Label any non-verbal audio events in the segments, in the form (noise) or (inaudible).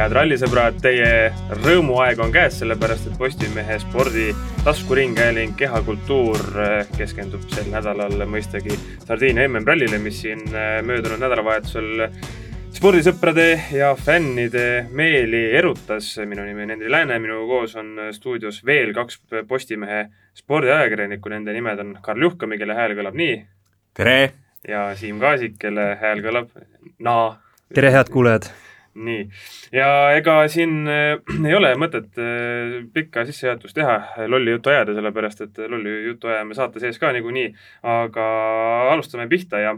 head rallisõbrad, teie rõõmuaeg on käes, sellepärast et Postimehe spordi taskuringhääling Kehakultuur eh, keskendub sel nädalal mõistagi Sardiinia MM-rallile, mis siin eh, möödunud nädalavahetusel spordisõprade ja fännide meeli erutas. minu nimi on Hendri Lääne, minuga koos on stuudios veel kaks Postimehe spordiajakirjanikku, nende nimed on Karl Juhkami, kelle hääl kõlab nii. tere! ja Siim Kaasik, kelle hääl kõlab naa. tere, head kuulajad! Nii, ja ega siin äh, (clears throat) ei ole mõtet äh, pikka sissejuhatust teha, lolli juttu ajada, sellepärast et lolli juttu ajame saate sees ka niikuinii, aga alustame pihta ja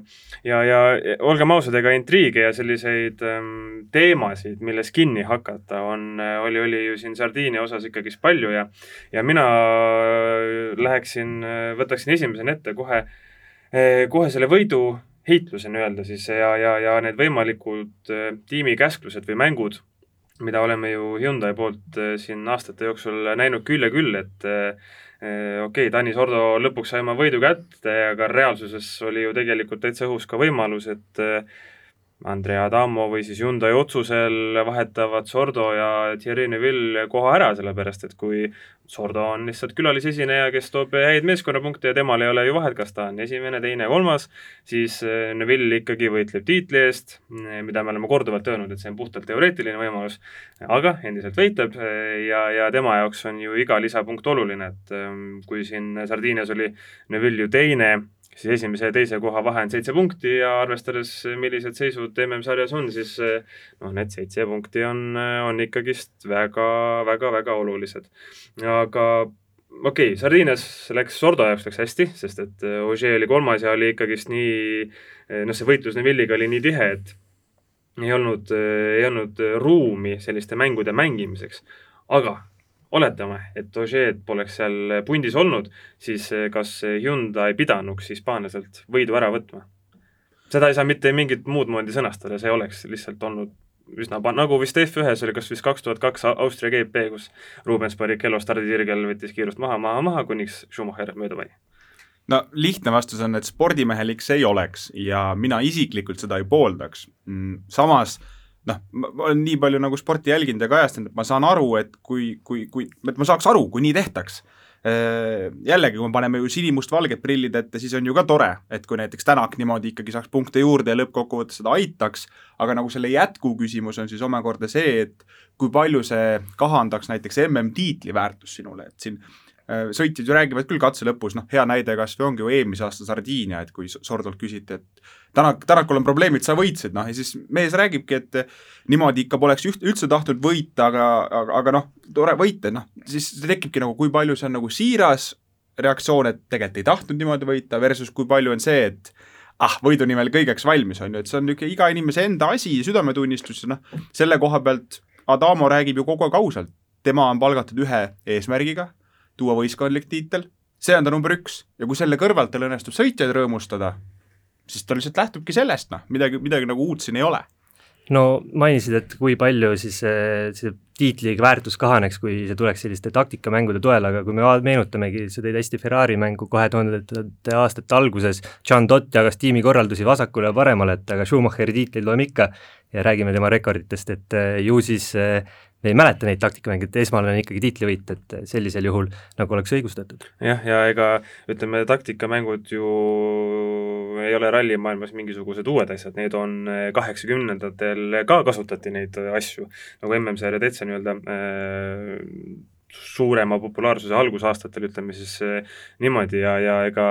ja, ja olgem ausad, ega intriige ja selliseid ähm, teemasid, milles kinni hakata, on, oli, oli ju siin Sardiinia osas ikkagist palju ja ja mina läheksin, võtaksin esimesena ette kohe, kohe selle võidu heitluse nii-öelda siis ja, ja, ja need võimalikud äh, tiimi käsklused või mängud, mida oleme ju Hyundai poolt äh, siin aastate jooksul näinud küll ja küll, et äh, okei okay,, Tanis Ordo lõpuks sai oma võidu kätte, aga reaalsuses oli ju tegelikult täitsa õhus ka võimalus, et Andrea Adamo või siis Hyundai otsusel vahetavad Sordo ja Thierry Neville koha ära, sellepärast et kui Sordo on lihtsalt külalisesineja, kes toob häid meeskonnapunkte ja temal ei ole ju vahet, kas ta on esimene, teine, kolmas, siis eh, Neville ikkagi võitleb tiitli eest, mida me oleme korduvalt öelnud, et see on puhtalt teoreetiline võimalus, aga endiselt võitleb eh, ja, ja tema jaoks on ju iga lisapunkt oluline, et eh, kui siin Sardiinias oli Neville ju teine, siis esimese ja teise koha vahe on seitse punkti ja arvestades, millised seisud MM-sarjas on, siis noh, need seitse punkti on, on ikkagist väga, väga, väga olulised. aga okei okay,, Sardiinias läks Sordo jaoks läks hästi, sest et Ogier oli kolmas ja oli ikkagist nii, noh, see võitlus Neville'iga oli nii tihe, et ei olnud, ei olnud ruumi selliste mängude mängimiseks. aga oletame, et Ožeed poleks seal pundis olnud, siis eh, kas Hyundai pidanuks hispaanlaselt võidu ära võtma? seda ei saa mitte mingit muud moodi sõnastada, see oleks lihtsalt olnud üsna pa-, nagu vist F1-s oli kas vist kaks tuhat kaks Austria GP, kus Rubens Barrichello stardisirgel võttis kiirust maha, maha, maha, kuniks Schumacher mööda pani no lihtne vastus on, et spordimehelik see ei oleks ja mina isiklikult seda ei pooldaks. Mm, samas äh, noh, ma olen nii palju nagu sporti jälginud ja kajastanud, et ma saan aru, et kui, kui, kui, et ma saaks aru, kui nii tehtaks. Jällegi, kui me paneme ju sinimustvalged prillid ette, siis on ju ka tore, et kui näiteks Tänak niimoodi ikkagi saaks punkte juurde ja lõppkokkuvõttes seda aitaks, aga nagu selle jätku küsimus on siis omakorda see, et kui palju see kahandaks näiteks MM-tiitli väärtust sinule, et siin sõitjad ju räägivad küll katse lõpus, noh, hea näide kas või ongi ju eelmise aasta Sardiinia, et kui Sordolt küsiti, et Tänak, Tänakul on probleemid, sa võitsid, noh, ja siis mees räägibki, et niimoodi ikka poleks üht, üldse tahtnud võita, aga, aga, aga noh, tore võita, noh, siis tekibki nagu, kui palju see on nagu siiras reaktsioon, et tegelikult ei tahtnud niimoodi võita, versus kui palju on see, et ah, võidu nimel kõigeks valmis, on ju, et see on niisugune iga inimese enda asi, südametunnistus, noh, selle koha pealt Adamo räägib ju kogu aeg ausalt, tema on palgatud ühe eesmärgiga tuua võistkondlik tiitel, see on ta number üks. Ja kui selle kõrvalt tal õnnestub sõitjaid rõõmustada, siis ta lihtsalt lähtubki sellest, noh, midagi, midagi nagu uut siin ei ole. No mainisid, et kui palju siis see, see tiitli väärtus kahaneks, kui see tuleks selliste taktikamängude toel, aga kui me meenutamegi, sa tõid hästi Ferrari mängu kahe tuhandete aastate alguses, John Dott jagas tiimikorraldusi vasakule ja paremale, et aga Schumacheri tiitleid loeme ikka ja räägime tema rekorditest, et ju siis me ei mäleta neid taktikamänge, et esmane on ikkagi tiitlivõit, et sellisel juhul nagu oleks õigustatud. jah, ja ega ütleme, taktikamängud ju ei ole rallimaailmas mingisugused uued asjad, need on kaheksakümnendatel ka kasutati neid asju, nagu MM-sarja täitsa nii-öelda äh, suurema populaarsuse algusaastatel, ütleme siis niimoodi ja, ja ega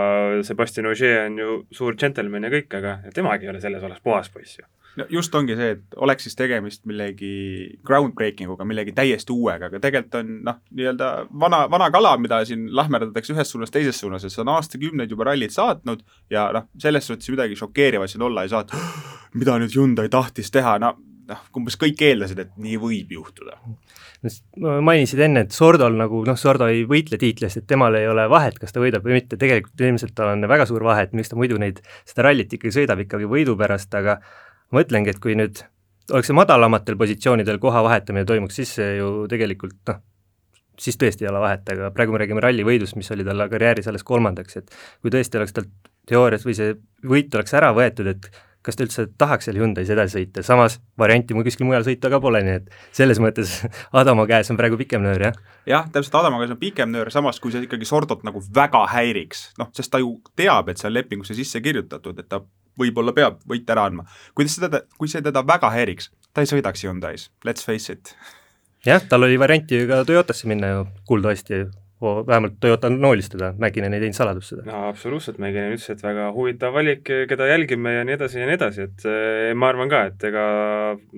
Sebastian Ogier on ju suur džentelmen ja kõik, aga temagi ei ole selles osas puhas poiss ju no just ongi see, et oleks siis tegemist millegi groundbreaking uga, millegi täiesti uuega, aga tegelikult on noh, nii-öelda vana, vana kala, mida siin lahmerdatakse ühes suunas, teises suunas, et see on aastakümneid juba rallid saatnud ja noh, selles suhtes midagi šokeerivat siin olla ei saa, et (gasps) mida nüüd Hyundai tahtis teha, no noh, umbes kõik eeldasid, et nii võib juhtuda. mainisid enne, et Sordol nagu noh, Sordo ei võitle tiitli eest, et temal ei ole vahet, kas ta võidab või mitte, tegelikult ilmselt on väga suur vahe, et miks ta muidu neid, seda rallit ikkagi sõidab ikkagi võidu pärast, aga ma mõtlengi, et kui nüüd oleks see madalamatel positsioonidel koha vahetamine toimuks, siis see ju tegelikult noh, siis tõesti ei ole vahet, aga praegu me räägime rallivõidust, mis oli tal karjääris alles kolmandaks, et kui tõesti oleks talt teoorias või see võit oleks ära võetud, et kas ta üldse tahaks seal Hyundai's edasi sõita, samas varianti mul kuskil mujal sõita ka pole, nii et selles mõttes (laughs) Adamo käes on praegu pikem nöör, jah. jah, täpselt, Adamo käes on pikem nöör, samas kui see ikkagi Sordot nagu väga häiriks, noh, sest ta ju teab, et see on lepingusse sisse kirjutatud, et ta võib-olla peab võite ära andma. kui seda, kui see teda väga häiriks, ta ei sõidaks Hyundai's, let's face it. jah, tal oli varianti ju ka Toyotasse minna ju kuuldavasti vähemalt Toyota noolis teda, Mäkinen ei teinud saladust seda. no absoluutselt, Mäkinen ütles, et väga huvitav valik, keda jälgime ja nii edasi ja nii edasi, et eh, ma arvan ka, et ega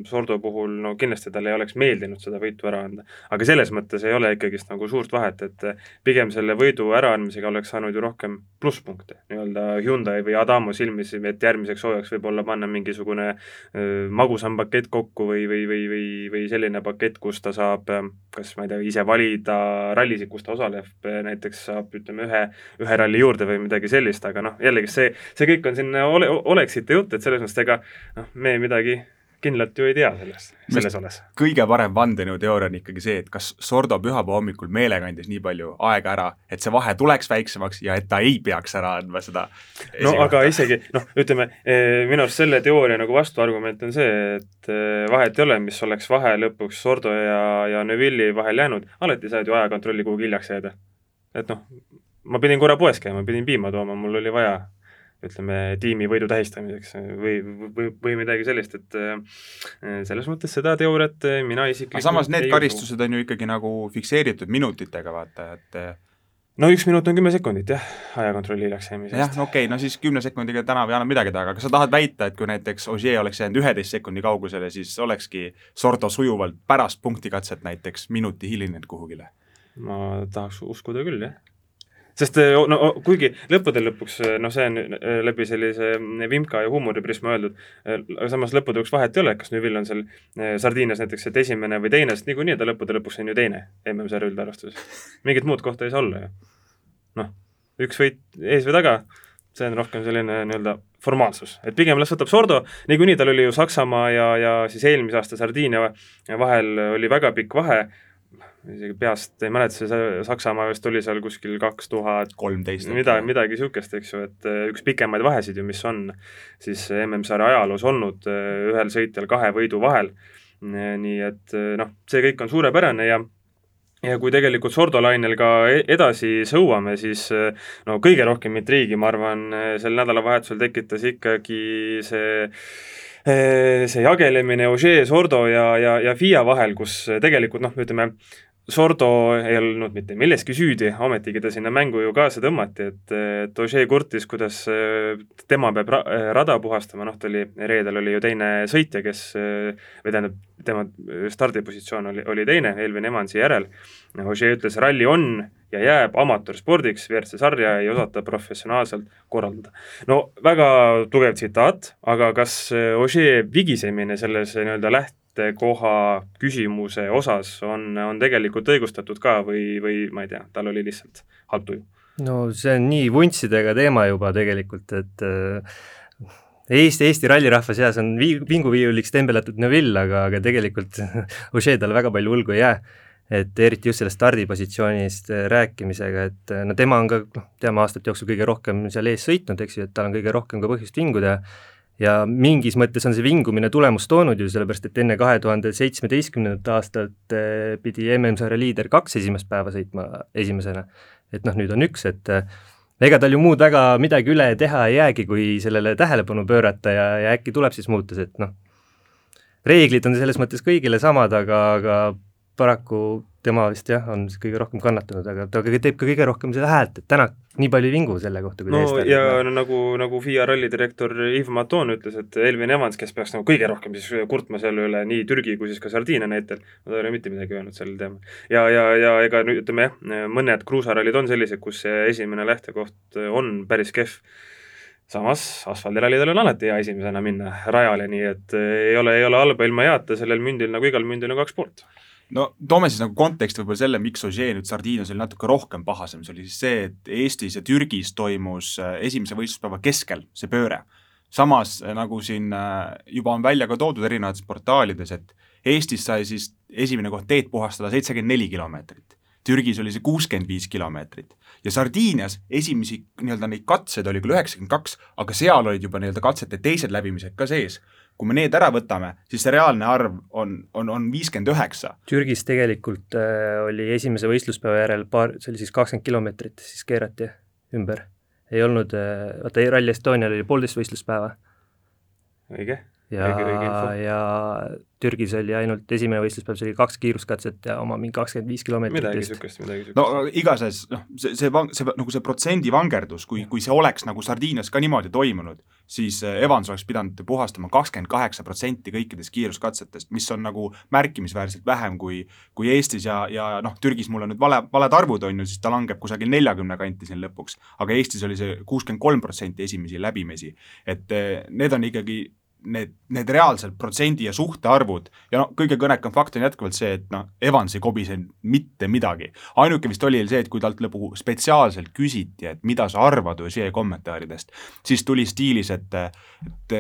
Sordo puhul no kindlasti talle ei oleks meeldinud seda võitu ära anda. aga selles mõttes ei ole ikkagist nagu suurt vahet, et eh, pigem selle võidu äraandmisega oleks saanud ju rohkem plusspunkte nii-öelda Hyundai või Adamo silmis, et järgmiseks hooajaks võib-olla panna mingisugune äh, magusam pakett kokku või, või, või, või, või selline pakett, kus ta saab kas ma ei tea, ise valida rallisid, kus ta osaleb, osaleb, näiteks saab, ütleme, ühe, ühe ralli juurde või midagi sellist, aga noh, jällegi see, see kõik on selline ole, oleksite jutt, et selles mõttes ega noh, me midagi kindlalt ju ei tea sellest, selles osas. kõige parem vandenõuteooria on ikkagi see, et kas Sordo pühapäeva hommikul meelega andis nii palju aega ära, et see vahe tuleks väiksemaks ja et ta ei peaks ära andma seda no aga isegi noh, ütleme eh, minu arust selle teooria nagu vastuargument on see, et eh, vahet ei ole, mis oleks vahe lõpuks Sordo ja, ja Neville'i vahel jäänud, alati saad ju ajakontrolli kuhugi hiljaks jääda. et noh, ma pidin korra poes käima, pidin piima tooma, mul oli vaja ütleme, tiimi võidu tähistamiseks või, või, või midagi sellist, et äh, selles mõttes seda teooriat äh, mina isiklikult samas need karistused on ju ikkagi nagu fikseeritud minutitega, vaata, et äh, no üks minut on kümme sekundit jah, ajakontrolli hiljaks jäämise eest. jah, no okei okay,, no siis kümne sekundiga tänav ei anna midagi taga, aga kas sa tahad väita, et kui näiteks Ogier oleks jäänud üheteist sekundi kaugusele, siis olekski Sordo sujuvalt pärast punktikatset näiteks minuti hilinenud kuhugile? ma tahaks uskuda küll, jah sest eh, no kuigi lõppude lõpuks eh, noh, see on eh, läbi sellise vimka ja huumoriprisma öeldud, aga samas lõppude lõpuks vahet ei ole, kas Neville on seal Sardiinias näiteks et esimene või teine, sest niikuinii ta lõppude lõpuks on ju teine MM-sarja üldarvestuses. mingit muud kohta ei saa olla ju. noh, üks võit ees või taga, see on rohkem selline nii-öelda formaalsus, et pigem las võtab Sordo, niikuinii tal oli ju Saksamaa ja, ja siis eelmise aasta Sardiinia vahel oli väga pikk vahe isegi peast ei mäleta, see Saksamaa vist oli seal kuskil kaks tuhat kolmteist. midagi, midagi niisugust, eks ju, et äh, üks pikemaid vahesid ju, mis on siis MM-sarja ajaloos olnud äh, ühel sõitjal kahe võidu vahel. Äh, nii et noh, see kõik on suurepärane ja ja kui tegelikult Sordo lainel ka e-, edasi sõuame, siis no kõige rohkem intriigi, ma arvan, sel nädalavahetusel tekitas ikkagi see see jagelemine Ožee, Sordo ja, ja, ja FIA vahel, kus tegelikult noh, ütleme, Sordo ei olnud mitte milleski süüdi, ometigi ta sinna mängu ju kaasa tõmmati, et, et Ožee kurtis, kuidas äh, tema peab ra rada puhastama, noh, ta oli, reedel oli ju teine sõitja, kes, või tähendab, tema stardipositsioon oli, oli teine, Elvin Evansi järel. Ožee ütles, ralli on ja jääb amatöörspordiks, WRC sarja ei osata professionaalselt korraldada. no väga tugev tsitaat, aga kas Ožee vigisemine selles nii-öelda läht-, lähtekoha küsimuse osas on, on tegelikult õigustatud ka või, või ma ei tea, tal oli lihtsalt halb tuju? no see on nii vuntsidega teema juba tegelikult, et äh, Eesti, Eesti rallirahva seas on vii-, vinguviiuliks tembeldatud Neville, aga, aga tegelikult (laughs) Ožee talle väga palju hulgu ei jää. et eriti just sellest stardipositsioonist äh, rääkimisega, et äh, no tema on ka, noh, teame aastate jooksul kõige rohkem seal ees sõitnud, eks ju, et tal on kõige rohkem ka põhjust vinguda ja mingis mõttes on see vingumine tulemust toonud ju, sellepärast et enne kahe tuhande seitsmeteistkümnendat aastat eh, pidi MM-sarja liider kaks esimest päeva sõitma esimesena. et noh, nüüd on üks, et eh, ega tal ju muud väga midagi üle teha ei jäägi, kui sellele tähelepanu pöörata ja, ja äkki tuleb siis muutus, et noh, reeglid on selles mõttes kõigile samad, aga, aga paraku tema vist jah, on kõige rohkem kannatanud, aga ta teeb ka kõige rohkem seda häält, et täna nii palju ei vingu selle kohta, kui no ta ja no, nagu, nagu FIA ralli direktor Yves Maton ütles, et Elvin Evans, kes peaks nagu kõige rohkem siis kurtma selle üle nii Türgi kui siis ka Sardiinia näitel, ta ei ole mitte midagi öelnud sellel teemal. ja, ja, ja ega nüüd ütleme jah, mõned kruusarallid on sellised, kus see esimene lähtekoht on päris kehv samas asfaldirallidel on alati hea esimesena minna rajale, nii et ei ole, ei ole halba ilma heata, sellel mündil nagu igal mündil on kaks poolt no toome siis nagu konteksti võib-olla selle, miks Ožee nüüd Sardiinias oli natuke rohkem pahasem, see oli siis see, et Eestis ja Türgis toimus äh, esimese võistluspäeva keskel see pööre. samas äh, nagu siin äh, juba on välja ka toodud erinevates portaalides, et Eestis sai siis esimene koht teed puhastada seitsekümmend neli kilomeetrit Türgis oli see kuuskümmend viis kilomeetrit ja Sardiinias esimesi nii-öelda neid katseid oli küll üheksakümmend kaks, aga seal olid juba nii-öelda katsete teised läbimised ka sees. Kui me need ära võtame, siis see reaalne arv on, on, on viiskümmend üheksa. Türgis tegelikult äh, oli esimese võistluspäeva järel paar, see oli siis kakskümmend kilomeetrit, siis keerati ümber. ei olnud äh,, vaata Rally Estonial oli poolteist võistluspäeva. õige ja, ja Türgis oli ainult esimene võistluspäev, see oli kaks kiiruskatset ja oma mingi kakskümmend viis kilomeetrit midagi niisugust, midagi niisugust. no igatahes noh, see, see see nagu see protsendi vangerdus, kui, kui see oleks nagu Sardiinias ka niimoodi toimunud, siis äh, Evans oleks pidanud puhastama kakskümmend kaheksa protsenti kõikidest kiiruskatsetest, mis on nagu märkimisväärselt vähem kui kui Eestis ja, ja noh, Türgis mul on nüüd vale, valed arvud, on ju, siis ta langeb kusagil neljakümne kanti siin lõpuks. aga Eestis oli see kuuskümmend kolm protsenti esimesi läbimisi. et äh, need on ikkagi need, need reaalsed protsendi ja suhtarvud ja noh, kõige kõnekam fakt on jätkuvalt see, et noh, Evans ei kobisenud mitte midagi. ainuke vist oli see, et kui talt lõpu spetsiaalselt küsiti, et mida sa arvad Ožee kommentaaridest, siis tuli stiilis, et et,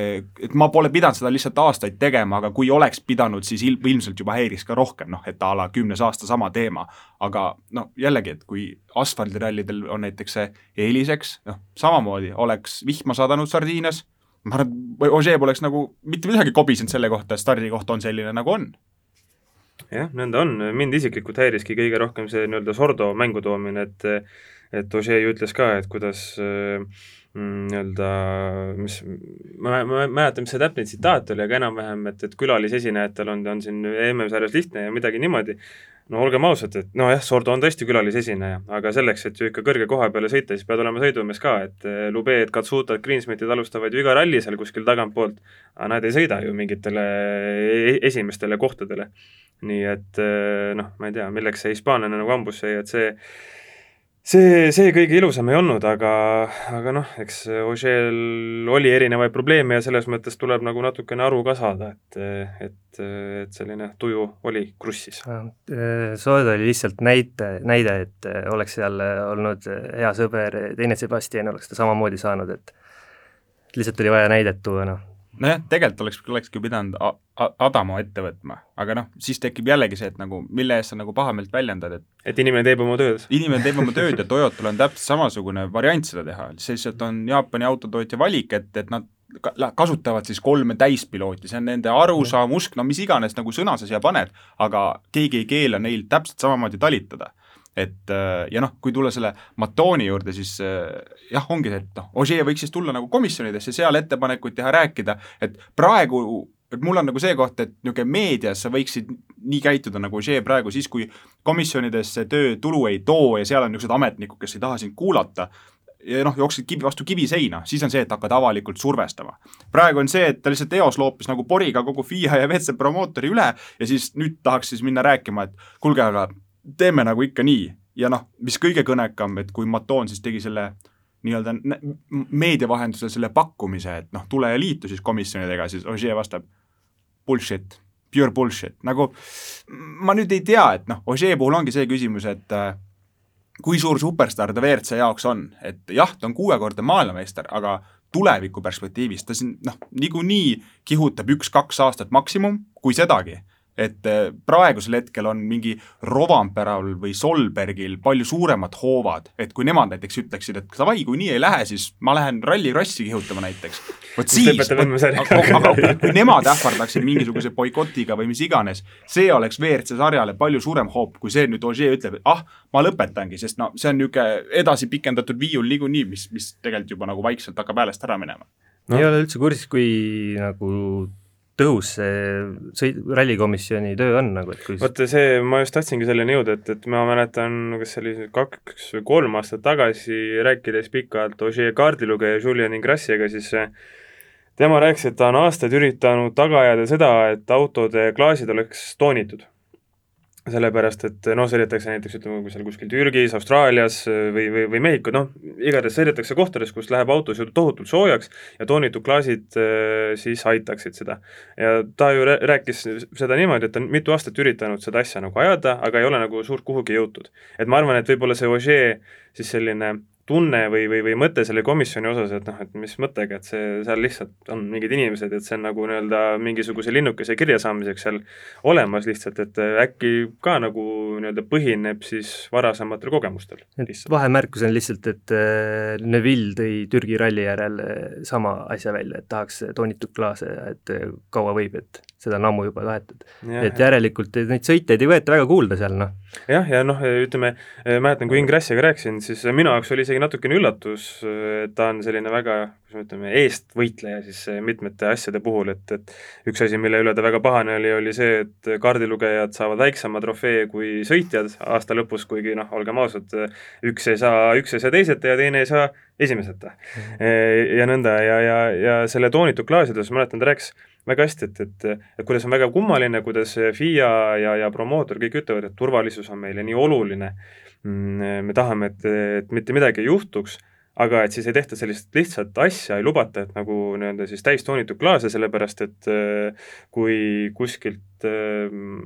et ma pole pidanud seda lihtsalt aastaid tegema, aga kui oleks pidanud, siis il-, ilmselt juba häiriks ka rohkem, noh, et a la kümnes aasta sama teema. aga noh, jällegi, et kui asfaldirallidel on näiteks see eeliseks, noh, samamoodi oleks vihma sadanud Sardiinias ma arvan, et Ožee poleks nagu mitte midagi kobisenud selle kohta, et stardikoht on selline, nagu on. jah, nõnda on, mind isiklikult häiriski kõige rohkem see nii-öelda Sordo mängu toomine, et et Ožee ju ütles ka, et kuidas mm, nii-öelda, mis, ma, ma ei mäleta, mis see täpne tsitaat oli, aga enam-vähem, et, et külalisesinejatel on, on siin MM-sarjas lihtne ja midagi niimoodi, no olgem ausad, et nojah, Sordo on tõesti külalisesineja, aga selleks, et ju ikka kõrge koha peale sõita, siis pead olema sõidumees ka, et eh, Lubeed, Katsutad, Greensmitid alustavad ju iga ralli seal kuskil tagantpoolt, aga nad ei sõida ju mingitele e-, esimestele kohtadele. nii et eh, noh, ma ei tea, milleks see hispaanlane nagu hambusse jäi, et see see, see kõige ilusam ei olnud, aga, aga noh, eks Ožeel oli erinevaid probleeme ja selles mõttes tuleb nagu natukene aru ka saada, et, et, et selline tuju oli krussis. Sood oli lihtsalt näite, näide, et oleks seal olnud hea sõber, teine Sebastian oleks ta samamoodi saanud, et lihtsalt oli vaja näidet tuua, noh nojah, tegelikult oleks, olekski pidanud Adamo ette võtma, aga noh, siis tekib jällegi see, et nagu mille eest sa nagu pahameelt väljendad, et et inimene teeb oma tööd. inimene teeb oma tööd ja Toyotal on täpselt samasugune variant seda teha, lihtsalt on Jaapani autotootja valik, et, et nad kasutavad siis kolme täispilooti, see on nende arusaam, usk, no mis iganes nagu sõna sa siia paned, aga keegi ei keela neil täpselt samamoodi talitada et äh, ja noh, kui tulla selle Matooni juurde, siis äh, jah, ongi see, et noh, Ožee võiks siis tulla nagu komisjonidesse, seal ettepanekuid teha, rääkida, et praegu et mul on nagu see koht, et niisugune meedias sa võiksid nii käituda nagu Ožee praegu, siis kui komisjonides see töö tulu ei too ja seal on niisugused ametnikud, kes ei taha sind kuulata, ja noh, jooksid kivi vastu kiviseina, siis on see, et hakkad avalikult survestama. praegu on see, et ta lihtsalt eos loopis nagu poriga kogu FIA ja WC promootori üle ja siis nüüd tahaks siis minna rääkima, et kuulge, aga teeme nagu ikka nii. Ja noh, mis kõige kõnekam, et kui Matoon siis tegi selle nii-öelda meedia vahendusel selle pakkumise, et noh, tule ja liitu siis komisjonidega, siis Ožee vastab bullshit, pure bullshit, nagu ma nüüd ei tea, et noh, Ožee puhul ongi see küsimus, et äh, kui suur superstaar ta WRC jaoks on, et jah, ta on kuuekordne maailmameister, aga tuleviku perspektiivis ta siin noh, niikuinii kihutab üks-kaks aastat maksimum, kui sedagi et äh, praegusel hetkel on mingi Rovamperal või Solbergil palju suuremad hoovad, et kui nemad näiteks ütleksid, et davai, kui nii ei lähe, siis ma lähen rallikrossi kihutama näiteks. vot siis, (laughs) aga kui nemad ähvardaksid mingisuguse boikotiga või mis iganes, see oleks WRC sarjale palju suurem hoop, kui see nüüd Ožee ütleb, et ah, ma lõpetangi, sest no see on niisugune edasi pikendatud viiul niikuinii, mis, mis tegelikult juba nagu vaikselt hakkab häälest ära minema. No.. ei ole üldse kursis, kui nagu tõhus see sõid-, rallikomisjoni töö on nagu, et kui vot see, ma just tahtsingi selleni jõuda, et, et ma mäletan, kas see oli kaks või kolm aastat tagasi, rääkides pikalt Ožee kaardilugeja Julian Ingrassiga, siis tema rääkis, et ta on aastaid üritanud taga ajada seda, et autode klaasid oleks toonitud sellepärast, et noh, sõidetakse näiteks ütleme, kui seal kuskil Türgis, Austraalias äh, või, või, või Mehhiko, noh, igatahes sõidetakse kohtades, kus läheb autos ju tohutult soojaks ja toonitud klaasid äh, siis aitaksid seda. ja ta ju rääkis seda niimoodi, et ta on mitu aastat üritanud seda asja nagu ajada, aga ei ole nagu suurt kuhugi jõutud. et ma arvan, et võib-olla see Ožee siis selline tunne või, või, või mõte selle komisjoni osas, et noh, et mis mõttega, et see, seal lihtsalt on mingid inimesed, et see on nagu nii-öelda mingisuguse linnukese kirja saamiseks seal olemas lihtsalt, et äkki ka nagu nii-öelda põhineb siis varasematel kogemustel. vahemärkus on lihtsalt, et äh, Neville tõi Türgi ralli järel äh, sama asja välja, et tahaks toonitud klaase, et äh, kaua võib, et seda on ammu juba tahetud. et järelikult neid sõitjaid ei võeta väga kuulda seal, noh. jah, ja noh, ütleme, mäletan, kui Ingrassiga rääkisin, siis minu jaoks oli isegi natukene üllatus, et ta on selline väga, kuidas me ütleme, eestvõitleja siis mitmete asjade puhul, et, et üks asi, mille üle ta väga pahane oli, oli see, et kaardilugejad saavad väiksema trofee kui sõitjad aasta lõpus, kuigi noh, olgem ausad, üks ei saa, üks ei saa teiseta ja teine ei saa esimeseta. -hmm. ja nõnda ja, ja, ja selle toonitud klaasides, ma mäletan, ta rääkis väga hästi, et, et, et kuidas on väga kummaline, kuidas FIA ja, ja promootor kõik ütlevad, et turvalisus on meile nii oluline. Mm, me tahame, et, et mitte midagi ei juhtuks, aga et siis ei tehta sellist lihtsat asja, ei lubata, et nagu nii-öelda siis täistoonitud klaase, sellepärast et kui kuskilt Ehm,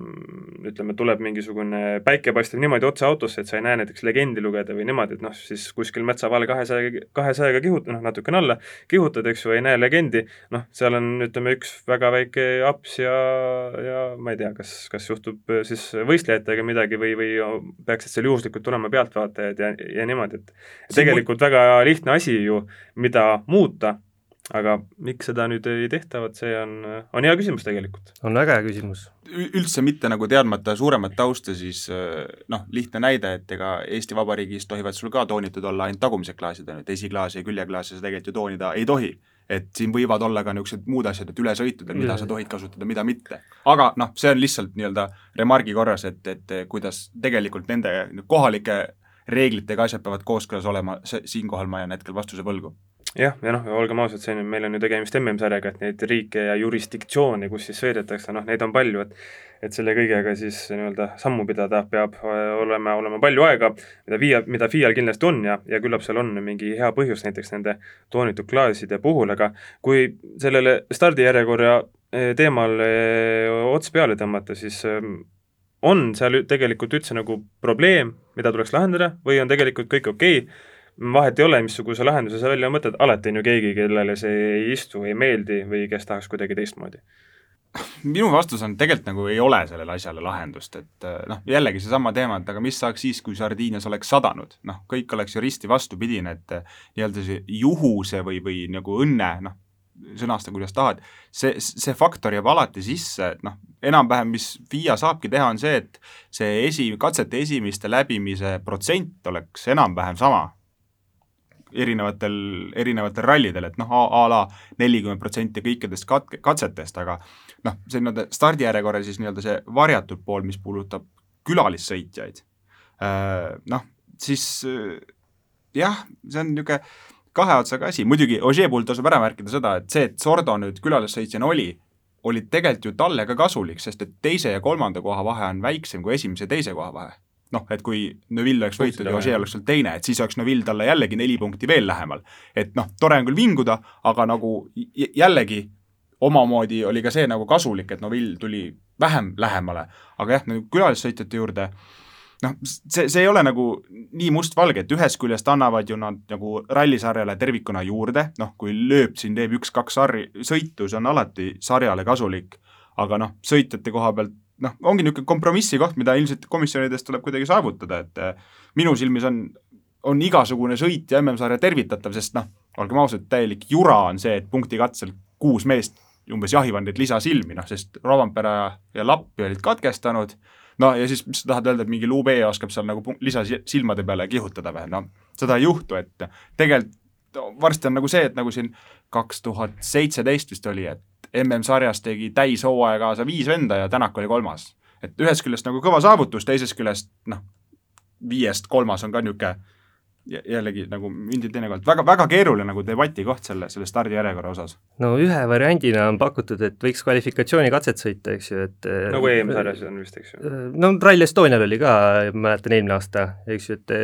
ütleme, tuleb mingisugune päike paistab niimoodi otse autosse, et sa ei näe näiteks legendi lugeda või niimoodi, et noh, siis kuskil metsa vahel kahesaja, kahesajaga kihut-, noh, natukene alla kihutad, eks ju, ei näe legendi, noh, seal on, ütleme, üks väga väike aps ja, ja ma ei tea, kas, kas juhtub siis võistlejatega midagi või, või peaksid seal juhuslikult tulema pealtvaatajad ja, ja niimoodi, et tegelikult väga lihtne asi ju, mida muuta aga miks seda nüüd ei tehta, vot see on, on hea küsimus tegelikult. on väga hea küsimus. üldse mitte nagu teadmata suuremat tausta, siis noh, lihtne näide, et ega Eesti Vabariigis tohivad sul ka toonitud olla ainult tagumised klaasid, ainult esiklaasi ja küljeklaasi sa tegelikult ju toonida ei tohi. et siin võivad olla ka niisugused muud asjad, et ülesõitudel, mida sa tohid kasutada, mida mitte. aga noh, see on lihtsalt nii-öelda remargi korras, et, et kuidas tegelikult nende kohalike reeglitega asjad peavad kooskõlas olema, see, siinkohal ma jään hetkel vastuse võlgu jah, ja noh, olgem ausad, see on, meil on ju tegemist MM-sarjaga, et neid riike ja jurisdiktsioone, kus siis sõidetakse, noh, neid on palju, et et selle kõigega siis nii-öelda sammu pidada peab olema, olema palju aega, mida FIA, mida FIA-l kindlasti on ja, ja küllap seal on mingi hea põhjus näiteks nende toonitud klaaside puhul, aga kui sellele stardijärjekorra eh, teemal eh, ots peale tõmmata, siis eh, on seal tegelikult üldse nagu probleem, mida tuleks lahendada, või on tegelikult kõik okei okay,, vahet ei ole, missuguse lahenduse sa välja mõtled, alati on ju keegi, kellele see ei istu, ei meeldi või kes tahaks kuidagi teistmoodi. Minu vastus on tegelikult nagu ei ole sellele asjale lahendust, et eh, noh, jällegi seesama teema, et aga mis saaks siis, kui Sardiinias oleks sadanud, noh, kõik oleks ju risti vastupidine, et eh, nii-öelda see juhuse või, või nagu õnne, noh, sõnasta, kuidas tahad, see, see faktor jääb alati sisse, et noh, enam-vähem mis FIA saabki teha, on see, et see esi, katsete esimeste läbimise protsent oleks enam-vähem sama, erinevatel, erinevatel rallidel, et noh, a, la nelikümmend protsenti kõikidest kat-, katsetest, aga noh, see nii-öelda stardijärjekorra siis nii-öelda see varjatud pool, mis puudutab külalissõitjaid, äh, noh, siis äh, jah, see on niisugune kahe otsaga asi, muidugi Ogier puhul tasub ära märkida seda, et see, et Sordo nüüd külalissõitjana oli, oli tegelikult ju talle ka kasulik, sest et teise ja kolmanda koha vahe on väiksem kui esimese ja teise koha vahe noh, et kui Neville oleks võitnud ja Ogier oleks olnud teine, et siis oleks Neville talle jällegi neli punkti veel lähemal. et noh, tore on küll vinguda, aga nagu jällegi omamoodi oli ka see nagu kasulik, et Neville tuli vähem lähemale. aga jah, nagu külalissõitjate juurde, noh, see, see ei ole nagu nii mustvalge, et ühest küljest annavad ju nad nagu rallisarjale tervikuna juurde, noh, kui lööb siin, teeb üks-kaks sarri, sõitu, see on alati sarjale kasulik, aga noh, sõitjate koha pealt noh, ongi niisugune kompromissi koht, mida ilmselt komisjonides tuleb kuidagi saavutada, et äh, minu silmis on, on igasugune sõit ja MM-sarja tervitatav, sest noh, olgem ausad, täielik jura on see, et punktikatsel kuus meest umbes jahivad neid lisasilmi, noh sest Rovanpera ja Lappi olid katkestanud, no ja siis mis sa tahad öelda, et mingi Lube oskab seal nagu lisasilmade peale kihutada või, noh, seda ei juhtu, et tegelikult varsti on nagu see, et nagu siin kaks tuhat seitseteist vist oli, et MM-sarjas tegi täishooaja kaasa viis venda ja Tänak oli kolmas. et ühest küljest nagu kõva saavutus, teisest küljest noh, viiest kolmas on ka niisugune jällegi nagu mündi teine koht, väga, väga keeruline nagu debati koht selle, selle stardijärjekorra osas. no ühe variandina on pakutud, et võiks kvalifikatsioonikatset sõita, eks ju, et nagu EM-sarjas on vist, eks ju? no Rally Estonial oli ka, ma mäletan, eelmine aasta, eks ju, et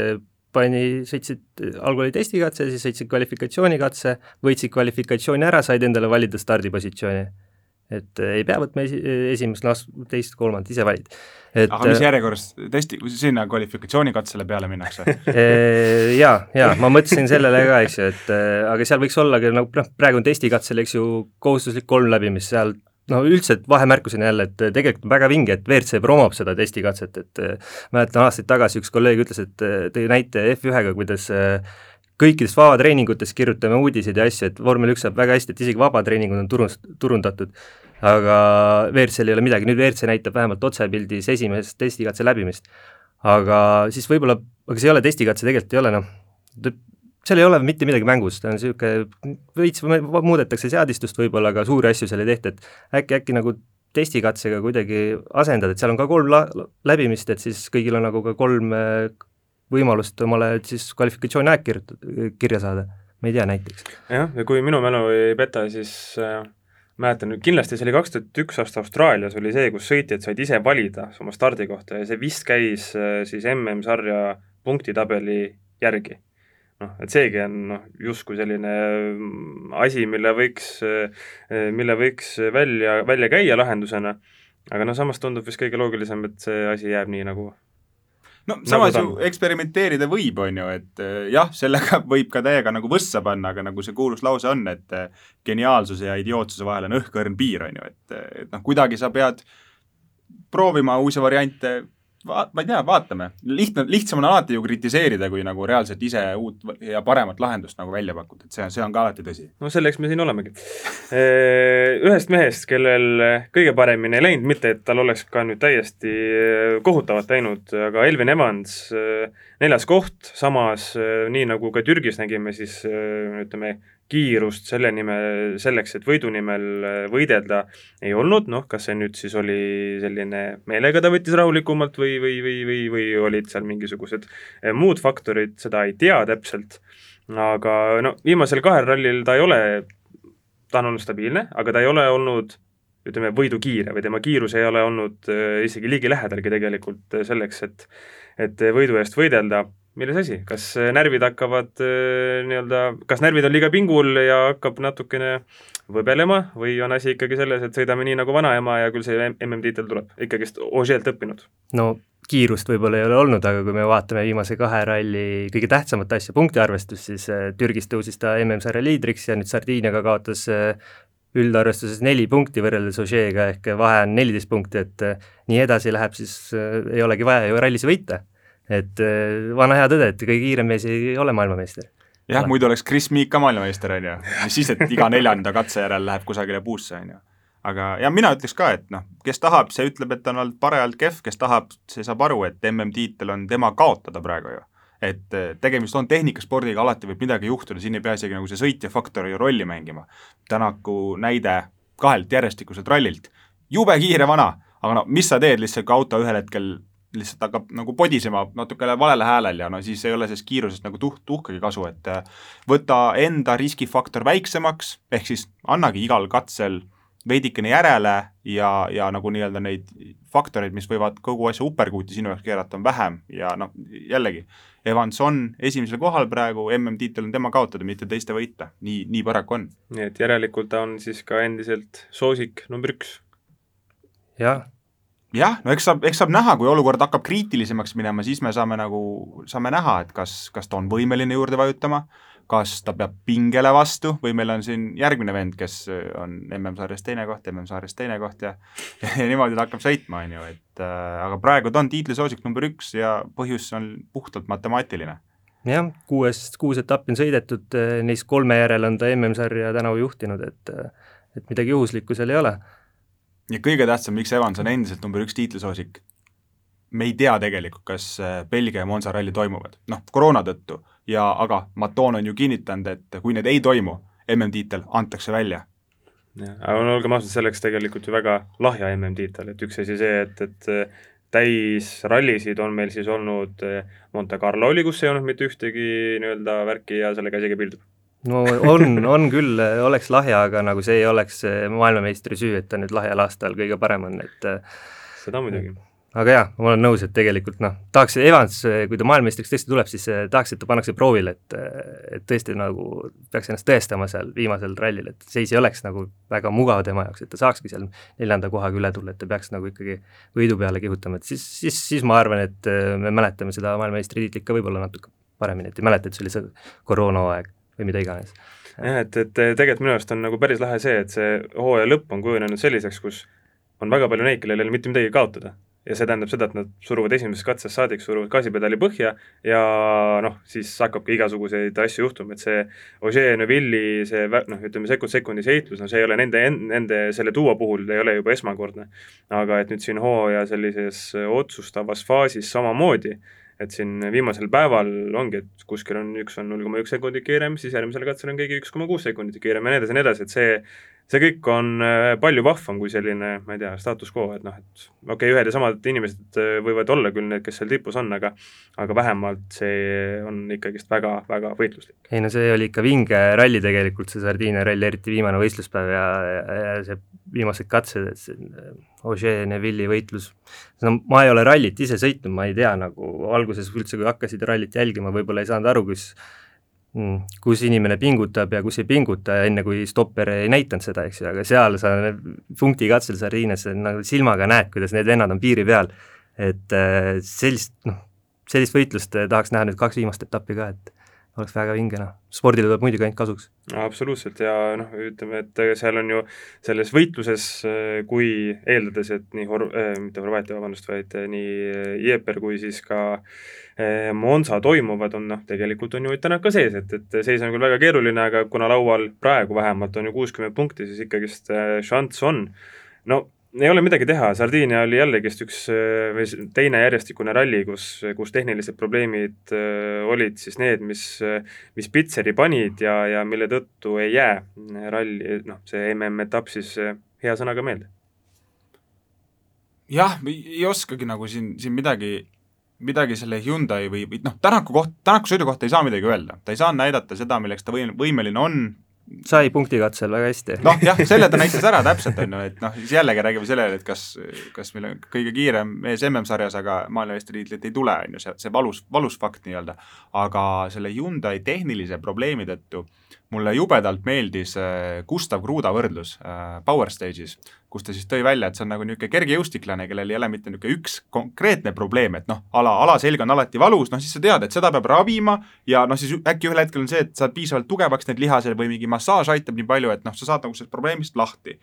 pani, sõitsid, algul oli testikatse, siis sõitsid kvalifikatsioonikatse, võitsid kvalifikatsiooni ära, said endale valida stardipositsiooni. et äh, ei pea võtma esi, esimest, las-, teist, kolmandat, ise valid. et aga mis järjekorras testi, sinna kvalifikatsioonikatsele peale minnakse? (laughs) jaa, jaa, ma mõtlesin sellele ka, eks ju, et aga seal võiks olla ka nagu noh, praegu on testikatsel, eks ju, kohustuslik kolm läbimist, seal no üldse, vahemärkusena jälle, et tegelikult on väga vinge, et WRC promob seda testikatset, et mäletan aastaid tagasi üks kolleeg ütles, et tõi näite F1-ga, kuidas kõikides vabatreeningutes kirjutame uudiseid ja asju, et vormel üks saab väga hästi, et isegi vabatreeningud on turun-, turundatud, aga WRC-l ei ole midagi, nüüd WRC näitab vähemalt otsepildis esimest testikatse läbimist. aga siis võib-olla, aga see ei ole testikatse, tegelikult ei ole noh, seal ei ole mitte midagi mängus, ta on niisugune, veits muudetakse seadistust võib-olla, aga suuri asju seal ei tehta, et äkki, äkki nagu testikatsega kuidagi asendada, et seal on ka kolm la-, läbimist, et siis kõigil on nagu ka kolm võimalust omale siis kvalifikatsiooni aeg kirjutada, kirja saada, ma ei tea näiteks. jah, ja kui minu mälu ei peta, siis äh, mäletan, kindlasti see oli kaks tuhat üks aasta Austraalias oli see, kus sõitjad said ise valida oma stardikohta ja see vist käis äh, siis MM-sarja punktitabeli järgi. Noh, et seegi on noh, justkui selline mm, asi, mille võiks, äh, mille võiks välja, välja käia lahendusena, aga noh, samas tundub vist kõige loogilisem, et see asi jääb nii, nagu no nagu samas ju eksperimenteerida võib, on ju, et eh, jah, sellega (laughs) võib ka täiega nagu võssa panna, aga nagu see kuulus lause on, et eh, geniaalsuse ja idiootsuse vahel on õhkõrn piir, on ju, et, et noh, kuidagi sa pead proovima uusi variante va-, ma ei tea, vaatame. lihtne, lihtsam on alati ju kritiseerida, kui nagu reaalselt ise uut ja paremat lahendust nagu välja pakuda, et see, see on ka alati tõsi. no selleks me siin olemegi. Ühest mehest, kellel kõige paremini ei läinud, mitte et tal oleks ka nüüd täiesti kohutavat läinud, aga Elvin Evans, neljas koht, samas nii nagu ka Türgis nägime, siis ütleme, kiirust selle nimel, selleks, et võidu nimel äh, võidelda, ei olnud, noh, kas see nüüd siis oli selline meelega ta võttis rahulikumalt või, või, või, või, või olid seal mingisugused äh, muud faktorid, seda ei tea täpselt, aga no viimasel kahel rallil ta ei ole, ta on olnud stabiilne, aga ta ei ole olnud ütleme, võidukiire või tema kiirus ei ole olnud äh, isegi ligilähedalgi tegelikult selleks, et et võidu eest võidelda milles asi, kas äh, närvid hakkavad äh, nii-öelda, kas närvid on liiga pingul ja hakkab natukene võbelema või on asi ikkagi selles, et sõidame nii nagu vanaema ja küll see MM-tiitel tuleb, ikkagist Ožeelt õppinud? no kiirust võib-olla ei ole olnud, aga kui me vaatame viimase kahe ralli kõige tähtsamat asja, punktiarvestust, siis äh, Türgis tõusis ta MM-sarja liidriks ja nüüd Sardiiniaga kaotas üldarvestuses neli punkti võrreldes Ožeega ehk vahe on neliteist punkti, et nii edasi läheb, siis ei olegi vaja ju rallis võita et äh, vana hea tõde, et kõige kiirem mees ei ole maailmameister. jah, muidu oleks Chris Meek ka maailmameister, on ju, mis siis, et iga (laughs) neljanda katse järel läheb kusagile puusse, on ju. aga ja mina ütleks ka, et noh, kes tahab, see ütleb, et on olnud parajalt kehv, kes tahab, see saab aru, et MM-tiitel on tema kaotada praegu ju et äh, tegemist on tehnikaspordiga, alati võib midagi juhtuda, siin ei pea isegi nagu see sõitja faktor ju rolli mängima. Tänaku näide kahelt järjestikuselt rallilt, jube kiire vana, aga no mis sa teed lihtsalt, kui auto ühel hetkel lihtsalt hakkab nagu podisema natukene valele häälel ja no siis ei ole sellest kiirusest nagu tuh-, tuhkagi kasu, et äh, võta enda riskifaktor väiksemaks, ehk siis annagi igal katsel veidikene järele ja, ja nagu nii-öelda neid faktoreid, mis võivad kogu asja uperkuuti sinu jaoks keerata, on vähem ja noh, jällegi, Evans on esimesel kohal praegu, MM-tiitel on tema kaotada, mitte teiste võita, nii, nii paraku on. nii et järelikult ta on siis ka endiselt soosik number üks? jah, jah, no eks saab, eks saab näha, kui olukord hakkab kriitilisemaks minema, siis me saame nagu, saame näha, et kas, kas ta on võimeline juurde vajutama, kas ta peab pingele vastu või meil on siin järgmine vend, kes on MM-sarjas teine koht, MM-sarjas teine koht ja (laughs) ja niimoodi ta hakkab sõitma, on ju, et äh, aga praegu ta on tiitlisoosik number üks ja põhjus on puhtalt matemaatiline. Jah, kuuest, kuus etappi on sõidetud, neist kolme järel on ta MM-sarja tänavu juhtinud, et et midagi juhuslikku seal ei ole ja kõige tähtsam, miks Evans on endiselt number üks tiitlisoosik, me ei tea tegelikult, kas äh, Belgia ja Monza ralli toimuvad, noh, koroona tõttu. Ja aga Maton on ju kinnitanud, et kui need ei toimu, MM-tiitel antakse välja. jah, aga no olgem ausad, selleks tegelikult ju väga lahja MM-tiitel, et üks asi see, et, et äh, täisrallisid on meil siis olnud, äh, Monte Carlo oli, kus ei olnud mitte ühtegi nii-öelda värki ja sellega isegi piirdub no on, on küll, oleks lahja, aga nagu see ei oleks maailmameistri süü, et ta nüüd lahjal aastal kõige parem on, et seda muidugi. aga jaa, ma olen nõus, et tegelikult noh, tahaks Evans, kui ta maailmameistriks tõesti tuleb, siis eh, tahaks, et ta pannakse proovile, et et tõesti nagu peaks ennast tõestama seal viimasel rallil, et seis ei oleks nagu väga mugav tema jaoks, et ta saakski seal neljanda kohaga üle tulla, et ta peaks nagu ikkagi võidu peale kihutama, et siis, siis, siis ma arvan, et me mäletame seda maailmameistritiitlit ka võib-olla natuke paremini, et ei mäleta, et see oli see koroonahooaeg või mida iganes. jah, et, et tegelikult minu arust on nagu päris lahe see, et see hooaja lõpp on kujunenud selliseks, kus on väga palju neid, kellel ei ole mitte midagi kaotada ja see tähendab seda, et nad suruvad esimesest katsest saadik, suruvad gaasipedaali põhja ja noh, siis hakkabki igasuguseid asju juhtuma, et see Ožee Neville'i see noh, ütleme sekund sekundis heitlus, no see ei ole nende, nende, selle duo puhul ei ole juba esmakordne. aga et nüüd siin hooaja sellises otsustavas faasis samamoodi, et siin viimasel päeval ongi, et kuskil on, üks on null koma üks sekundit kiirem, siis järgmisel katsel on keegi üks koma kuus sekundit kiirem ja nii edasi nii edasi, et see see kõik on äh, palju vahvam kui selline, ma ei tea, status quo, et noh, et okei okay,, ühed ja samad inimesed äh, võivad olla küll need, kes seal tipus on, aga aga vähemalt see on ikkagist väga, väga võitluslik. ei no see oli ikka vinge ralli tegelikult, see Sardiinia ralli, eriti viimane võistluspäev ja, ja, ja see viimased katsed, et see äh, Ožee Neville'i võitlus, no ma ei ole rallit ise sõitnud, ma ei tea nagu alguses üldse, kui hakkasid rallit jälgima, võib-olla ei saanud aru, kus. Kus inimene pingutab ja kus ei pinguta, enne kui stopper ei näidanud seda, eks ju, aga seal sa punktikatsel Sardiinias nagu silmaga näed, kuidas need vennad on piiri peal. et äh, sellist, noh, sellist võitlust äh, tahaks näha nüüd kaks viimast etappi ka, et oleks väga vinge, noh, spordile tuleb muidugi ainult kasuks. absoluutselt ja noh, ütleme, et seal on ju selles võitluses, kui eeldades, et nii Hor-, äh, mitte Horvaatia, vabandust, vaid äh, nii Ieper kui siis ka äh, Monza toimuvad, on noh, tegelikult on ju täna ka sees, et, et seis on küll väga keeruline, aga kuna laual praegu vähemalt on ju kuuskümmend punkti, siis ikkagist šanss on. no ei ole midagi teha, Sardiinia oli jällegist üks või teine järjestikune ralli, kus, kus tehnilised probleemid olid siis need, mis, mis pitseri panid ja, ja mille tõttu ei jää ralli, noh, see MM-etapp siis hea sõnaga meelde. jah, ei oskagi nagu siin, siin midagi, midagi selle Hyundai või, või noh, Tänaku koht, Tänaku sõidu kohta ei saa midagi öelda, ta ei saa näidata seda, milleks ta võim-, võimeline on, sai punktikatsel väga hästi. noh jah, selle ta näitas ära täpselt, on ju, et noh, siis jällegi räägime sellele, et kas, kas meil on kõige kiirem mees MM-sarjas, aga maailmameistritiitlit ei tule, on ju, see, see valus, valus fakt nii-öelda. aga selle Hyundai tehnilise probleemi tõttu mulle jubedalt meeldis äh, Gustav Kruda võrdlus äh, Power Stage'is, kus ta siis tõi välja, et see on nagu niisugune kergejõustiklane, kellel ei ole mitte niisugune üks konkreetne probleem, et noh, ala, alaselg on alati valus, noh siis sa tead, et seda peab ravima ja noh, siis äkki ühel hetkel on see, et saad piisavalt tugevaks need lihased või mingi massaaž aitab nii palju, et noh, sa saad nagu sellest probleemist lahti.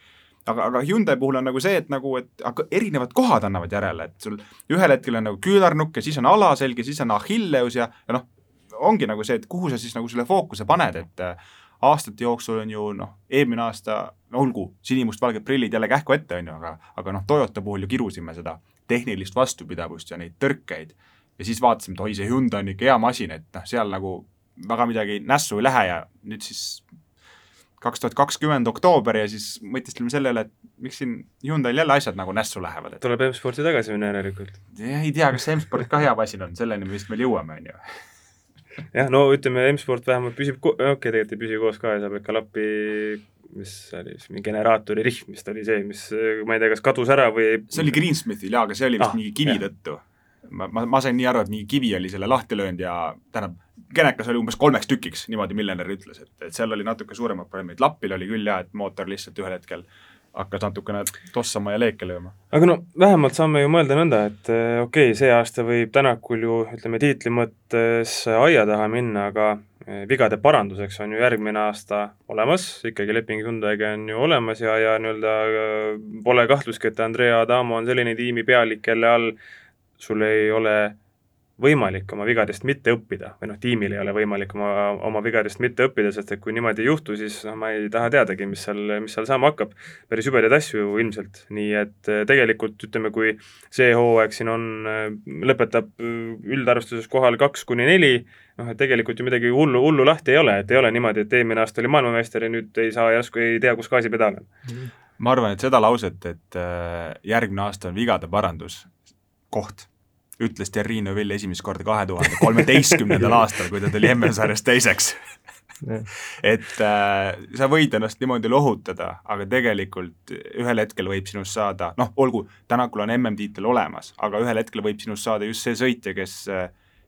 Aga, aga Hyundai puhul on nagu see, et nagu, et aga erinevad kohad annavad järele, et sul ühel hetkel on nagu küünarnukk ja siis on alaselg ja siis on Achilleus ja, ja noh, ongi nagu see, et kuhu sa siis nagu selle fookuse paned, et aastate jooksul on ju noh, eelmine aasta, no olgu, sinimustvalged prillid jälle kähku ette, on ju, aga, aga noh, Toyota puhul ju kirusime seda tehnilist vastupidavust ja neid tõrkeid. ja siis vaatasime, et oi, see Hyundai on ikka hea masin, et noh, seal nagu väga midagi nässu ei lähe ja nüüd siis kaks tuhat kakskümmend oktoober ja siis mõtiskleme selle üle, et miks siin Hyundai'l jälle asjad nagu nässu lähevad, et tuleb M-sporti tagasi minna järelikult. ei tea, kas see M-sport ka hea masin on, selleni me vist veel jõuame, on ju jah, no ütleme, M-sport vähemalt püsib, okei okay,, tegelikult ei püsi koos ka ja saab ikka lappi, mis oli, mingi generaatori rihm vist oli see, mis ma ei tea, kas kadus ära või see oli Greensmithil jaa, aga see oli vist ah, mingi kivi jah. tõttu. ma, ma, ma sain nii aru, et mingi kivi oli selle lahti löönud ja tähendab, genekas oli umbes kolmeks tükiks, niimoodi miljonär ütles, et, et seal oli natuke suuremad probleemid, lapil oli küll jaa, et mootor lihtsalt ühel hetkel hakkas natukene tossama ja leeke lööma. aga no vähemalt saame ju mõelda nõnda, et eh, okei okay,, see aasta võib Tänakul ju ütleme, tiitli mõttes aia taha minna, aga eh, vigade paranduseks on ju järgmine aasta olemas, ikkagi leping Hyundai'ga on ju olemas ja, ja nii-öelda eh, pole kahtlustki, et Andrea Adamo on selline tiimipealik, kelle all sul ei ole võimalik oma vigadest mitte õppida või noh, tiimil ei ole võimalik oma, oma vigadest mitte õppida, sest et kui niimoodi ei juhtu, siis noh, ma ei taha teadagi, mis seal, mis seal saama hakkab. päris jubedaid asju ilmselt, nii et eh, tegelikult ütleme, kui see hooaeg siin on, eh, lõpetab eh, üldarvestuses kohal kaks kuni neli, noh et tegelikult ju midagi hullu, hullu lahti ei ole, et ei ole niimoodi, et eelmine aasta oli maailmameister ja nüüd ei saa järsku, ei tea, kus gaasipedaal on. ma arvan, et seda lauset, et järgmine aasta on vigade parandus, koht ütles Terrine Vill esimest korda kahe tuhande kolmeteistkümnendal (laughs) aastal, kui ta tuli MM-sarjas teiseks et äh, sa võid ennast niimoodi lohutada, aga tegelikult ühel hetkel võib sinust saada, noh, olgu, Tänakul on MM-tiitel olemas, aga ühel hetkel võib sinust saada just see sõitja, kes,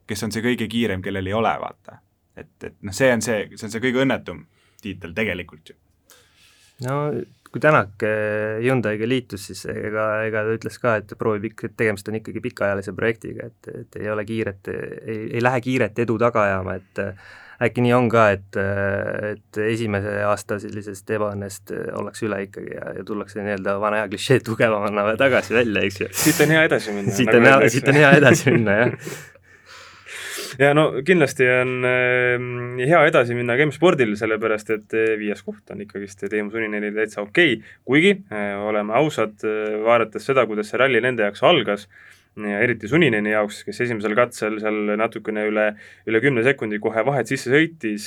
kes on see kõige kiirem, kellel ei ole, vaata. et, et noh, see on see, see on see kõige õnnetum tiitel tegelikult ju. no kui Tänak eh, Hyundai'ga liitus, siis ega, ega ta ütles ka, et proovib ikka, et tegemist on ikkagi pikaajalise projektiga, et, et ei ole kiiret, ei, ei lähe kiiret edu taga ajama, et äkki nii on ka, et, et esimese aasta sellisest ebaõnnest ollakse üle ikkagi ja, ja tullakse nii-öelda vana hea klišee tugevamana tagasi välja, eks ju. siit on hea edasi minna. siit on hea, siit on hea edasi minna, jah (laughs) (laughs) ja no kindlasti on äh, hea edasi minna ka M-spordil, sellepärast et äh, viies koht on ikkagist Teemu Sunineni täitsa okei okay., kuigi äh, oleme ausad äh,, vaadates seda, kuidas see ralli nende jaoks algas ja eriti Sunineni jaoks, kes esimesel katsel seal natukene üle, üle kümne sekundi kohe vahet sisse sõitis,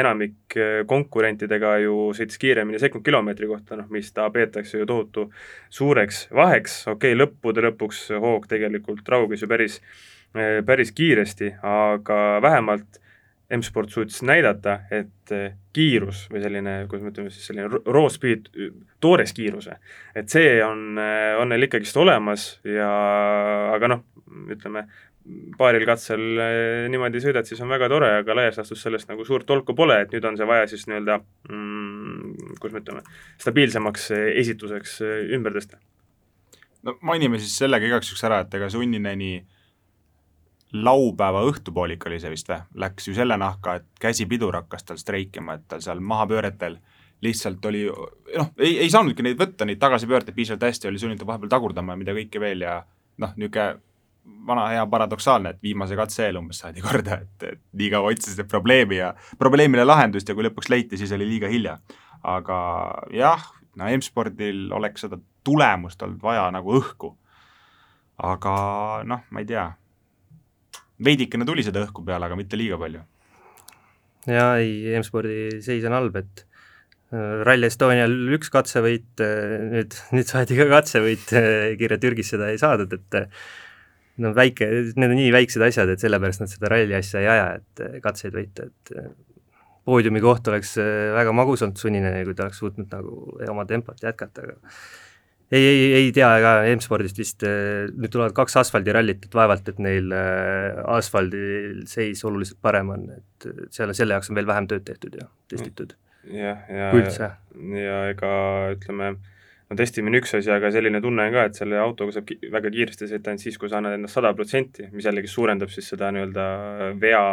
enamik konkurentidega ju sõitis kiiremini sekund kilomeetri kohta, noh mis ta peetakse ju tohutu suureks vaheks, okei okay,, lõppude lõpuks hoog tegelikult rauges ju päris, päris kiiresti, aga vähemalt M-sport suutis näidata, et eh, kiirus või selline, kuidas me ütleme siis, selline raw speed, toores kiiruse, et see on, eh, on neil ikkagist olemas ja aga noh, ütleme, paaril katsel niimoodi sõidad, siis on väga tore, aga laias laastus sellest nagu suurt tolku pole, et nüüd on see vaja siis nii-öelda mm, kuidas me ütleme, stabiilsemaks esituseks ümber tõsta. no mainime siis sellega igaks juhuks ära, et ega Sunnineni äh, laupäeva õhtupoolik oli see vist või, läks ju selle nahka, et käsipidur hakkas tal streikima, et tal seal mahapööretel lihtsalt oli noh, ei, ei saanudki neid võtta, neid tagasipöördeid piisavalt hästi, oli sunnitud vahepeal tagurdama ja mida kõike veel ja noh, niisugune vana hea paradoksaalne, et viimase katse eel umbes saadi korda, et, et nii kaua otsisid probleemi ja probleemile lahendust ja kui lõpuks leiti, siis oli liiga hilja. aga jah, no M-spordil oleks seda tulemust olnud vaja nagu õhku. aga noh, ma ei tea veidikene tuli seda õhku peale, aga mitte liiga palju. jaa, ei, M-spordi seis on halb, et äh, Rally Estonial üks katsevõit, äh, nüüd, nüüd saadi ka katsevõit, äh, Kirja-Türgis seda ei saadud, et no väike, need on nii väiksed asjad, et sellepärast nad seda ralli asja ei aja, et katseid võita, et poodiumi koht oleks väga magus olnud sunnine, kui ta oleks suutnud nagu oma tempot jätkata, aga ei, ei, ei tea ka M-spordist vist, äh, nüüd tulevad kaks asfaldirallit, et vaevalt, et neil äh, asfaldil seis oluliselt parem on, et seal, selle jaoks on veel vähem tööd tehtud ja testitud. jah, ja, ja, ja ega ütleme, no testimine üks asi, aga selline tunne on ka, et selle autoga saab väga kiiresti sõita ainult siis, kui sa annad endast sada protsenti, mis jällegi suurendab siis seda nii-öelda vea,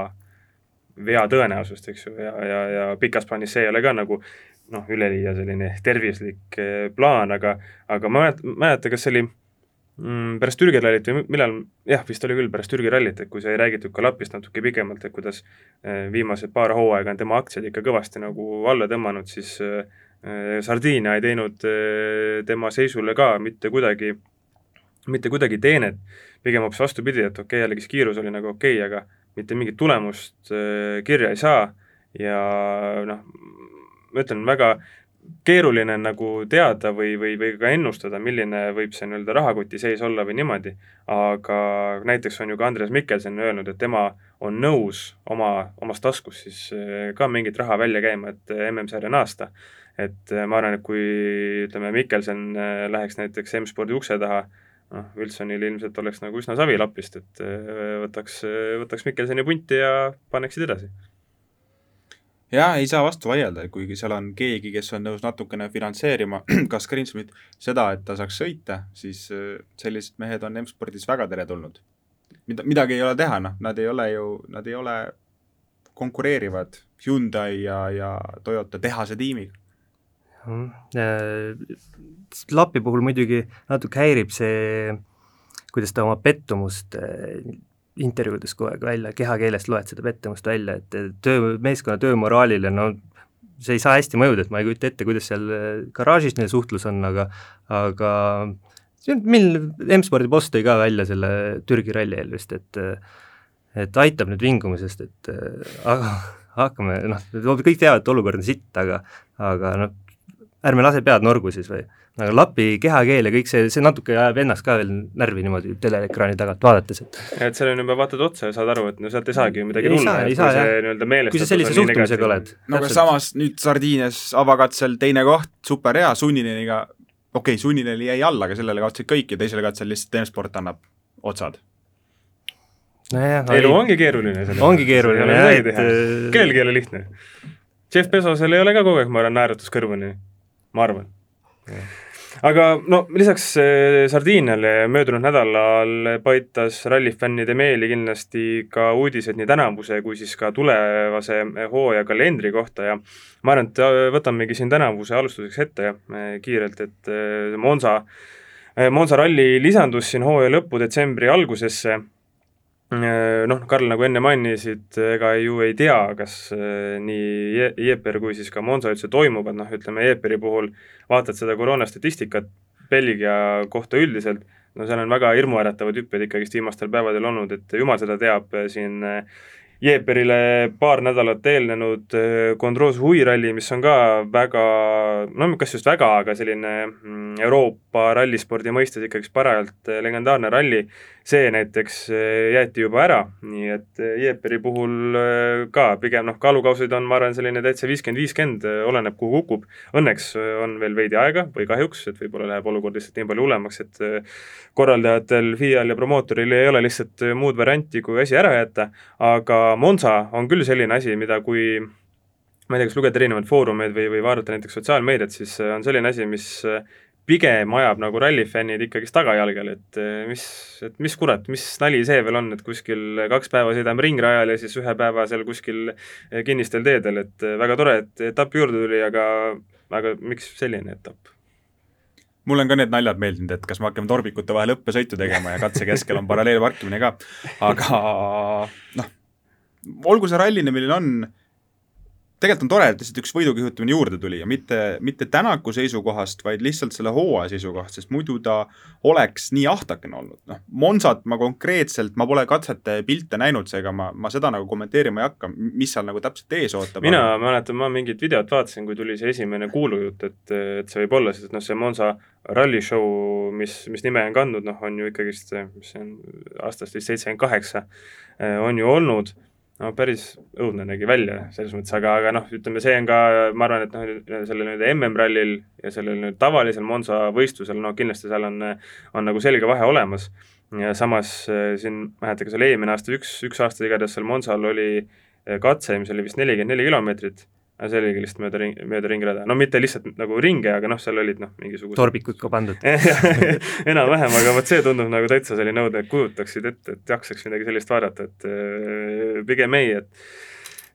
vea tõenäosust, eks ju, ja, ja, ja pikas plaanis see ei ole ka nagu noh, üleliia selline tervislik eh, plaan, aga, aga ma mäletan, mäleta, kas see oli mm, pärast Türgi rallit või millal, jah, vist oli küll pärast Türgi rallit, et kui sai räägitud ka Lapist natuke pikemalt, et kuidas eh, viimased paar hooaega on tema aktsiad ikka kõvasti nagu alla tõmmanud, siis äh, Sardiinia ei teinud tema seisule ka mitte kuidagi, mitte kuidagi teenet, pigem hoopis vastupidi, et okei okay,, jällegi see kiirus oli nagu okei okay,, aga mitte mingit tulemust kirja ei saa. Ja noh, ma ütlen, väga keeruline nagu teada või, või, või ka ennustada, milline võib see nii-öelda rahakoti seis olla või niimoodi, aga näiteks on ju ka Andres Mikkelson öelnud, et tema on nõus oma, omast taskust siis eh, ka mingit raha välja käima, et eh, MM-sarja naasta. et eh, ma arvan, et kui ütleme, Mikkelson läheks näiteks M-spordi ukse taha, noh, Wilsonil ilmselt oleks nagu üsna savi lapist, et võtaks, võtaks Mikkelsoni punti ja paneksid edasi jaa, ei saa vastu vaielda, kuigi seal on keegi, kes on nõus natukene finantseerima (clears throat) kas Greensmit seda, et ta saaks sõita, siis äh, sellised mehed on M-spordis väga teretulnud. mida, midagi ei ole teha, noh, nad ei ole ju, nad ei ole konkureerivad Hyundai ja, ja Toyota tehase tiimiga. Äh, Lapi puhul muidugi natuke häirib see, kuidas ta oma pettumust äh, intervjuudes kogu aeg välja, kehakeelest loed seda pettumust välja, et töö, meeskonna töömoraalile, no see ei saa hästi mõjuda, et ma ei kujuta ette, kuidas seal garaažis neil suhtlus on, aga aga see on, mil M-spordi boss tõi ka välja selle Türgi ralli eel vist, et et aitab nüüd vingumisest, et aga hakkame, noh, kõik teavad, et olukord on sitt, aga aga noh, ärme lase pead norgu siis või? aga lapi kehakeel ja kõik see, see natuke ajab ennast ka veel närvi niimoodi teleekraani tagant vaadates, et et sellele juba vaatad otsa ja saad aru, et no sealt ei saagi ju midagi Ei tulla, saa, ei et saa, kui see nii-öelda meelestatus kui sa sellise suhtumisega oled. no aga samas nüüd Sardiinias avakatsel teine koht, super hea, Sunnileniga, okei okay,, Sunnileni jäi alla, aga sellele kaotasid kõik ja teisele katsel lihtsalt M-sport annab otsad. nojah, elu ongi keeruline. ongi keeruline jah, et et kellelgi ei ole lihtne. Jeff Bezosel ei ole ka kogu aeg, ma arvan, naeratus kõrvuni, ma arvan. aga no lisaks eh, Sardiiniale möödunud nädalal paitas rallifännide meeli kindlasti ka uudised nii tänavuse kui siis ka tulevase eh, hooaja kalendri kohta ja ma arvan, et eh, võtamegi siin tänavuse alustuseks ette eh, kiirelt, et Monza Monza ralli lisandus siin hooaja lõppu detsembri algusesse noh, Karl, nagu enne mainisid, ega ju ei tea, kas äh, nii Je- Jeeper kui siis ka Monza üldse toimuvad, noh ütleme Jeeperi puhul vaatad seda koroonastatistikat Belgia kohta üldiselt, no seal on väga hirmuäratavad hüpped ikkagist viimastel päevadel olnud, et jumal seda teab, siin äh, Jeeperile paar nädalat eelnenud äh, Condroz huviralli, mis on ka väga, no kas just väga, aga selline mm, Euroopa rallispordi mõistes ikkagist parajalt äh, legendaarne ralli, see näiteks äh, jäeti juba ära, nii et äh, Jeeperi puhul äh, ka pigem noh, kaalukausid on, ma arvan, selline täitsa viiskümmend, viiskümmend, oleneb kuhu kukub. Õnneks on veel veidi aega või kahjuks, et võib-olla läheb olukord lihtsalt nii palju hullemaks, et korraldajatel, FIA-l ja promootoril ei ole lihtsalt muud varianti, kui asi ära jätta, aga Monza on küll selline asi, mida kui ma ei tea, kas lugeda erinevaid foorumeid või, või vaadata näiteks sotsiaalmeediat, siis on selline asi, mis pigem ajab nagu rallifännid ikkagist tagajalgele, et äh, mis, et mis kurat, mis nali see veel on, et kuskil kaks päeva sõidame ringrajal ja siis ühe päeva seal kuskil äh, kinnistel teedel, et äh, väga tore, et etapp juurde tuli, aga, aga miks selline etapp? mulle on ka need naljad meeldinud, et kas me hakkame torbikute vahel õppesõitu tegema ja katse keskel on paralleelparkimine ka, aga noh, olgu see rallina, milline on, tegelikult on tore, et lihtsalt üks võidukihutamine juurde tuli ja mitte, mitte Tänaku seisukohast, vaid lihtsalt selle hooaja seisukohast, sest muidu ta oleks nii ahtakene olnud, noh, Monsat ma konkreetselt, ma pole katsete pilte näinud, seega ma, ma seda nagu kommenteerima ei hakka, mis seal nagu täpselt ees ootab. mina mäletan, ma mingit videot vaatasin, kui tuli see esimene kuulujutt, et, et see võib olla, sest noh, see Monza ralli show, mis, mis nime on kandnud, noh, on ju ikkagist, mis see on, aastast vist seitsekümmend kaheksa, on ju olnud no päris õudne nägi välja selles mõttes, aga, aga noh, ütleme, see on ka, ma arvan, et noh, sellel nüüd MM-rallil ja sellel nüüd tavalisel Monza võistlusel, no kindlasti seal on, on nagu selge vahe olemas. ja samas eh, siin, mäletage, seal eelmine aasta, üks, üks aasta igatahes seal Monzal oli eh, katse, mis oli vist nelikümmend neli kilomeetrit, aga see oligi lihtsalt mööda ring, mööda ringrada, no mitte lihtsalt nagu ringe, aga noh, seal olid noh, mingisugused torbikud ka pandud. (laughs) Enam-vähem, aga vot see tundub nagu täitsa selline õudne, et kujutaksid ette, et jaksaks midagi sellist vaadata, et äh, pigem ei, et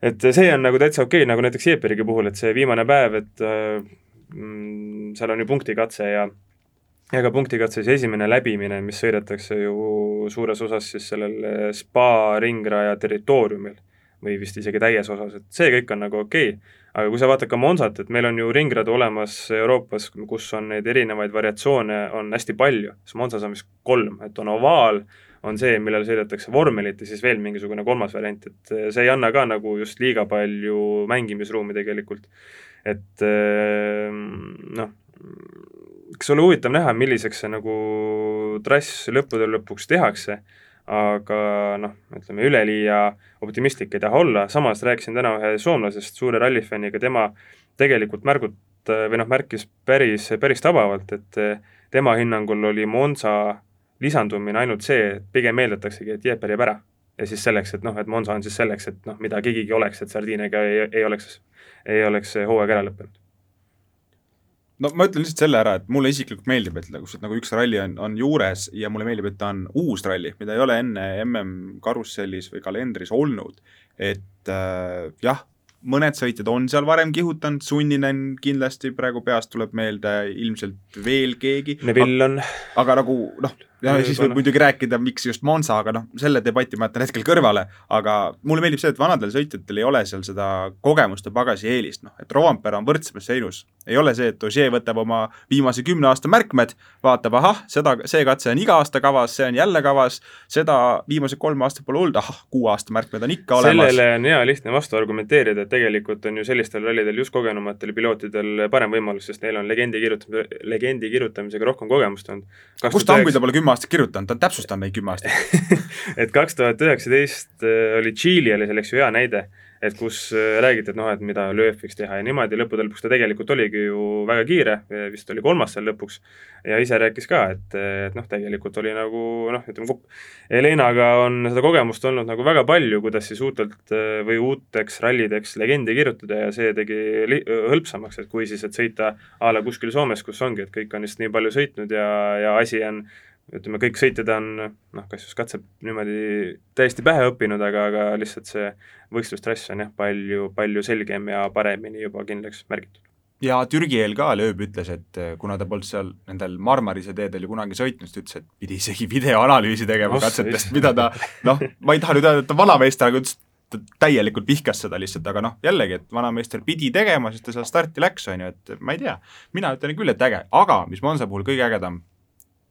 et see on nagu täitsa okei okay,, nagu näiteks Jeeperigi puhul, et see viimane päev, et äh, mm, seal on ju punktikatse ja ja ka punktikatse siis esimene läbimine, mis sõidetakse ju suures osas siis sellel spa ringraja territooriumil või vist isegi täies osas, et see kõik on nagu okei okay. aga kui sa vaatad ka Monsat, et meil on ju ringradu olemas Euroopas, kus on neid erinevaid variatsioone, on hästi palju, siis Monsas on vist kolm, et on ovaal, on see, millel sõidetakse vormelit ja siis veel mingisugune kolmas variant, et see ei anna ka nagu just liiga palju mängimisruumi tegelikult. et noh, eks ole huvitav näha, milliseks see nagu trass lõppude lõpuks tehakse, aga noh, ütleme üleliia optimistlik ei taha olla, samas rääkisin täna ühe soomlasest, suure rallifänniga, tema tegelikult märgut- või noh, märkis päris, päris tabavalt, et tema hinnangul oli Monza lisandumine ainult see, et pigem eeldataksegi, et Jeeper jääb ära. ja siis selleks, et noh, et Monza on siis selleks, et noh, mida kigigi oleks, et Sardiiniaga ei, ei oleks, ei oleks hooaeg ära lõppenud no ma ütlen lihtsalt selle ära, et mulle isiklikult meeldib, et nagu, nagu üks ralli on, on juures ja mulle meeldib, et ta on uus ralli, mida ei ole enne mm karussellis või kalendris olnud. et äh, jah, mõned sõitjad on seal varem kihutanud, Sunninen kindlasti praegu peast tuleb meelde, ilmselt veel keegi. Neville on. aga nagu noh, ja siis võib muidugi rääkida, miks just Monza, aga noh, selle debati ma jätan hetkel kõrvale, aga mulle meeldib see, et vanadel sõitjatel ei ole seal seda kogemuste pagasi eelist, noh, et Rovanpera on võrdsemas seinus ei ole see, et Ogier võtab oma viimase kümne aasta märkmed, vaatab, ahah, seda, see katse on iga aasta kavas, see on jälle kavas, seda viimased kolm aastat pole olnud, ahah, kuu aasta märkmed on ikka olemas. sellele on hea lihtne vastu argumenteerida, et tegelikult on ju sellistel rallidel just kogenumatel pilootidel parem võimalus, sest neil on legendi kirjutamise, legendi kirjutamisega rohkem kogemust olnud. kus ta on, kui ta pole kümme aastat kirjutanud, ta on täpsustanud neid kümme aastat. (laughs) Et kaks tuhat üheksateist äh, oli Tšiili oli selleks ju hea näide et kus äh, räägiti, et noh, et mida Lööv võiks teha ja niimoodi, lõppude lõpuks ta tegelikult oligi ju väga kiire, vist oli kolmas seal lõpuks, ja ise rääkis ka, et, et noh, tegelikult oli nagu noh, ütleme, Helenaga on seda kogemust olnud nagu väga palju, kuidas siis uutelt äh, või uuteks rallideks legendi kirjutada ja see tegi hõlpsamaks, et kui siis, et sõita a la kuskil Soomes, kus ongi, et kõik on lihtsalt nii palju sõitnud ja, ja asi on ütleme, kõik sõitjad on noh, kas just katseb niimoodi täiesti pähe õppinud, aga, aga lihtsalt see võistlustrass on jah, palju, palju selgem ja paremini juba kindlaks märgitud. ja Türgi eel ka Lööb ütles, et eh, kuna ta polnud seal nendel Marmarise teedel ju kunagi sõitnud, siis ta ütles, et pidi isegi videoanalüüsi tegema katsetest, mida ta noh, ma ei taha nüüd öelda, et ta on vanameister, aga ütles, ta täielikult vihkas seda lihtsalt, aga noh, jällegi, et vanameister pidi tegema, sest ta seal starti läks, on ju, et ma ei tea, mina ütlen küll, et äge, aga mis Monza puhul kõige ägedam,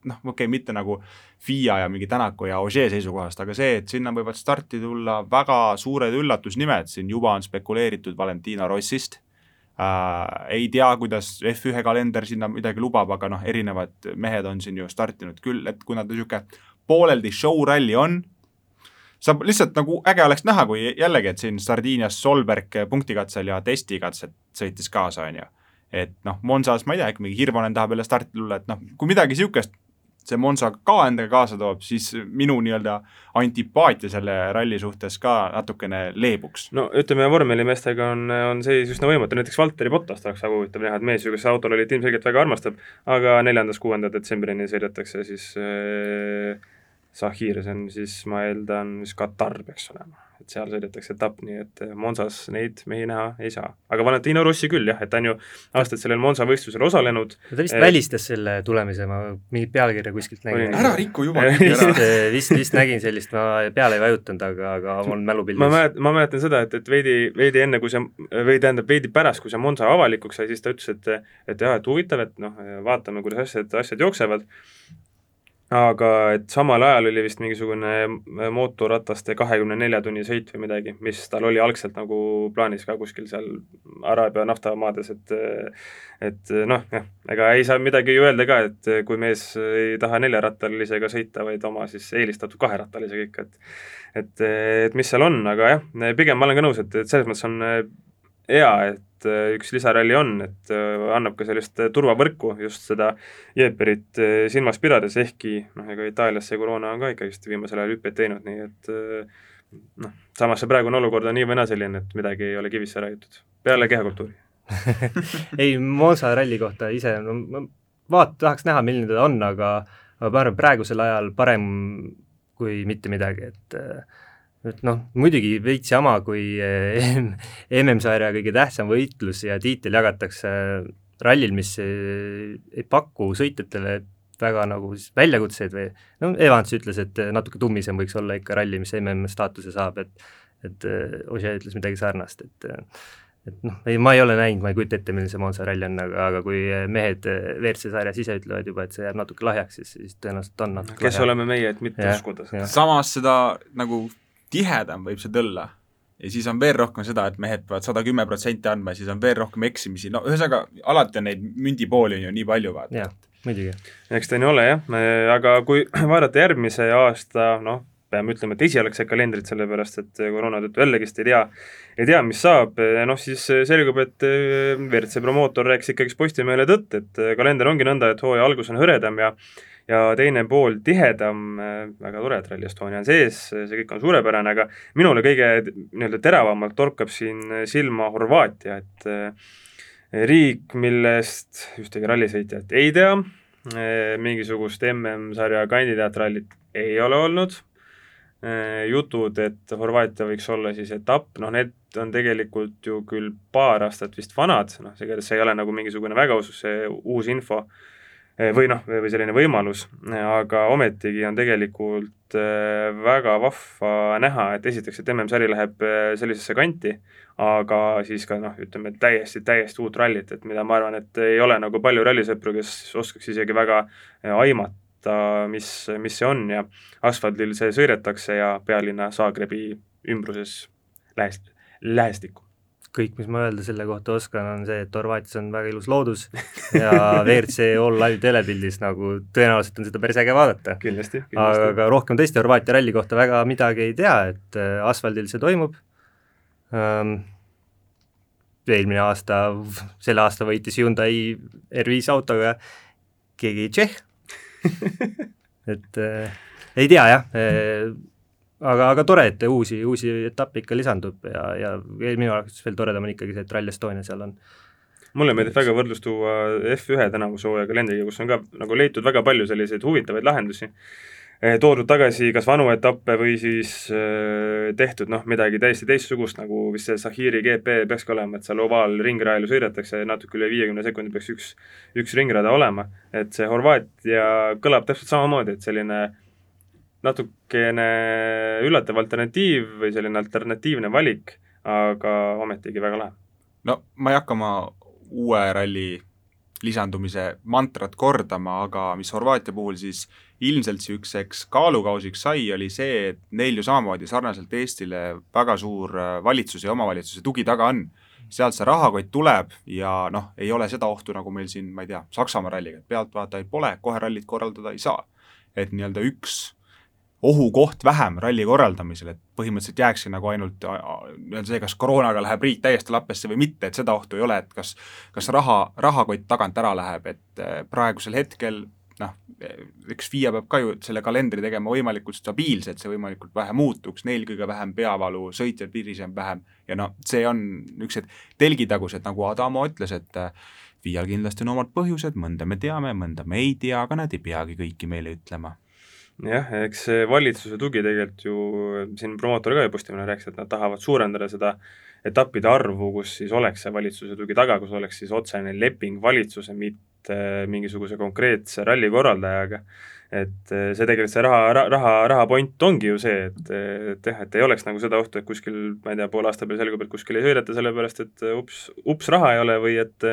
noh, okei okay,, mitte nagu FIA ja mingi Tänaku ja Ogier seisukohast, aga see, et sinna võivad starti tulla väga suured üllatusnimed, siin juba on spekuleeritud Valentino Rossist äh,, ei tea, kuidas F1 kalender sinna midagi lubab, aga noh, erinevad mehed on siin ju startinud küll, et kuna ta niisugune pooleldi show ralli on, saab lihtsalt nagu äge oleks näha, kui jällegi, et siin Sardiinias Solberg punktikatsel ja testikatset sõitis kaasa, on ju. et noh, Monsas ma ei tea, äkki mingi Hirvonen tahab jälle starti tulla, et noh, kui midagi niisugust see Monza ka endaga kaasa toob, siis minu nii-öelda antipaatia selle ralli suhtes ka natukene leebuks. no ütleme, vormelimeestega on, on seis üsna võimatu, näiteks Valteri Botast oleks väga huvitav näha, et mees ju, kes autorallit ilmselgelt väga armastab, aga neljandast-kuuenda detsembrini sõidetakse siis äh, Sahir, see on siis, ma eeldan, vist Katar peaks olema et seal sõidetakse etapp, nii et eh, Monsas neid mehi näha ei saa. aga Valentino Rossi küll jah, et ta on ju aastaid sellel Monza võistlusel osalenud. ta vist eh, välistas selle tulemise, ma mingit pealkirja kuskilt nägin. ära riku juba vist, eh, vist, vist nägin sellist, ma peale ei vajutanud, aga, aga mul mälupildis. ma mäletan, ma mäletan seda, et, et veidi, veidi enne, kui see, või tähendab, veidi pärast, kui see Monza avalikuks sai, siis ta ütles, et et jah, et huvitav, et noh, vaatame, kuidas asjad, asjad jooksevad aga et samal ajal oli vist mingisugune mootorrataste kahekümne nelja tunni sõit või midagi, mis tal oli algselt nagu plaanis ka kuskil seal Araabia naftamaades, et et noh, jah, ega ei saa midagi ju öelda ka, et kui mees ei taha neljarattalise sõita, vaid oma siis eelistatud kaherattalisega ikka, et et, et mis seal on, aga jah, pigem ma olen ka nõus, et, et selles mõttes on hea, et äh, üks lisaralli on, et äh, annab ka sellist äh, turvavõrku just seda Jeeperit silmas pidades, ehkki noh, ega Itaalias see koroona on ka ikkagist viimasel ajal hüppeid teinud, nii et noh, samas see praegune olukord on nii või naa selline, et midagi ei ole kivisse raiutud, peale kehakultuuri. (laughs) Ei, Monza ralli kohta ise, no ma vaat-, tahaks näha, milline ta on, aga aga ma arvan, praegusel ajal parem kui mitte midagi, et äh, et noh, muidugi veits jama, kui (laughs) MM-sarja kõige tähtsam võitlus ja tiitel jagatakse rallil, mis ei, ei paku sõitjatele väga nagu siis väljakutseid või no Evans ütles, et natuke tummisem võiks olla ikka ralli, mis MM-staatuse saab, et et Ožee ütles midagi sarnast, et et noh, ei, ma ei ole näinud, ma ei kujuta ette, milline see Monza ralli on, aga, aga kui mehed WRC sarjas ise ütlevad juba, et see jääb natuke lahjaks, siis, siis tõenäoliselt on natuke kes lahja. oleme meie, et mitte uskuda seda. samas seda nagu tihedam võib see tulla. ja siis on veel rohkem seda, et mehed peavad sada kümme protsenti andma ja siis on veel rohkem eksimisi, no ühesõnaga, alati on neid mündipooli on ju nii palju, vaata. jah, muidugi. eks ta nii ole jah, aga kui (clears throat) vaadata järgmise aasta, noh, peame ütlema, et esialgset kalendrit, sellepärast et koroona tõttu jällegist ei tea, ei tea, mis saab, noh siis selgub, et WRC promootor rääkis ikkagist Postimehele tõtt, et kalender ongi nõnda, et hooaja algus on hõredam ja ja teine pool tihedam, äh, väga tore, et Rally Estonia on sees, see kõik on suurepärane, aga minule kõige nii-öelda teravamalt torkab siin silma Horvaatia, et äh, riik, millest ühtegi rallisõitjat ei tea, äh, mingisugust MM-sarja kandidaatrallit ei ole olnud, jutud, et Horvaatia võiks olla siis etapp, noh need on tegelikult ju küll paar aastat vist vanad, noh, see, ei ole nagu mingisugune väga uus, uus info või noh, või selline võimalus, aga ometigi on tegelikult väga vahva näha, et esiteks, et MM-sari läheb sellisesse kanti, aga siis ka noh, ütleme täiesti, täiesti uut rallit, et mida ma arvan, et ei ole nagu palju rallisõpru, kes oskaks isegi väga aimata, mis, mis see on ja asfaldil see sõidetakse ja pealinna Zagrebi ümbruses lähest-, lähestikku kõik, mis ma öelda selle kohta oskan, on see, et Horvaatias on väga ilus loodus (laughs) ja WRC All Live telepildis nagu tõenäoliselt on seda päris äge vaadata. kindlasti, kindlasti.. aga rohkem tõesti Horvaatia ralli kohta väga midagi ei tea, et äh, asfaldil see toimub. Ähm,, eelmine aasta, selle aasta võitis Hyundai R5 autoga keegi tšehh. (laughs) Et äh, ei tea jah äh,, aga, aga tore, et uusi, uusi etappe ikka lisandub ja, ja minu arvates veel toredam on ikkagi see, et Rally Estonia seal on. mulle meeldib väga võrdlus tuua F1 tänavuse hooaja kalendriga, kus on ka nagu leitud väga palju selliseid huvitavaid lahendusi, eh, toodud tagasi kas vanu etappe või siis äh, tehtud noh, midagi täiesti teistsugust, nagu vist see Sahiri GP peakski olema, et seal ovaalringrajal sõidetakse, natuke üle viiekümne sekundi peaks üks, üks ringrada olema, et see Horvaatia kõlab täpselt samamoodi, et selline natukene üllatav alternatiiv või selline alternatiivne valik, aga ometigi väga lahe. no ma ei hakka oma uue ralli lisandumise mantrat kordama, aga mis Horvaatia puhul siis ilmselt niisuguseks kaalukausiks sai, oli see, et neil ju samamoodi sarnaselt Eestile väga suur äh, valitsuse ja omavalitsuse tugi taga on. sealt see rahakott tuleb ja noh, ei ole seda ohtu, nagu meil siin, ma ei tea, Saksamaa ralliga, et pealtvaatajaid pole, kohe rallit korraldada ei saa. et nii-öelda üks ohukoht vähem ralli korraldamisel, et põhimõtteliselt jääkski nagu ainult nii-öelda see, kas koroonaga läheb riik täiesti lappesse või mitte, et seda ohtu ei ole, et kas kas raha, rahakott tagant ära läheb, et äh, praegusel hetkel noh, eks FIA peab ka ju selle kalendri tegema võimalikult stabiilse, et see võimalikult vähe muutuks, neil kõige vähem peavalu, sõitjal piriseb vähem ja noh, see on niisugused telgitagused, nagu Adamo ütles, et äh, FIA-l kindlasti on omad põhjused, mõnda me teame, mõnda me ei tea, aga nad ei peagi kõiki meile ütlema jah, eks see valitsuse tugi tegelikult ju, siin promootor ka ju Postimehele rääkis, et nad tahavad suurendada seda etappide arvu, kus siis oleks see valitsuse tugi taga, kus oleks siis otsene leping valitsuse, mitte mingisuguse konkreetse ralli korraldajaga. Et see tegelikult, see raha, raha, raha point ongi ju see, et, et jah, et ei oleks nagu seda ohtu, et kuskil, ma ei tea, poole aasta peale selgub, et kuskil ei sõideta, sellepärast et ups, ups, raha ei ole või et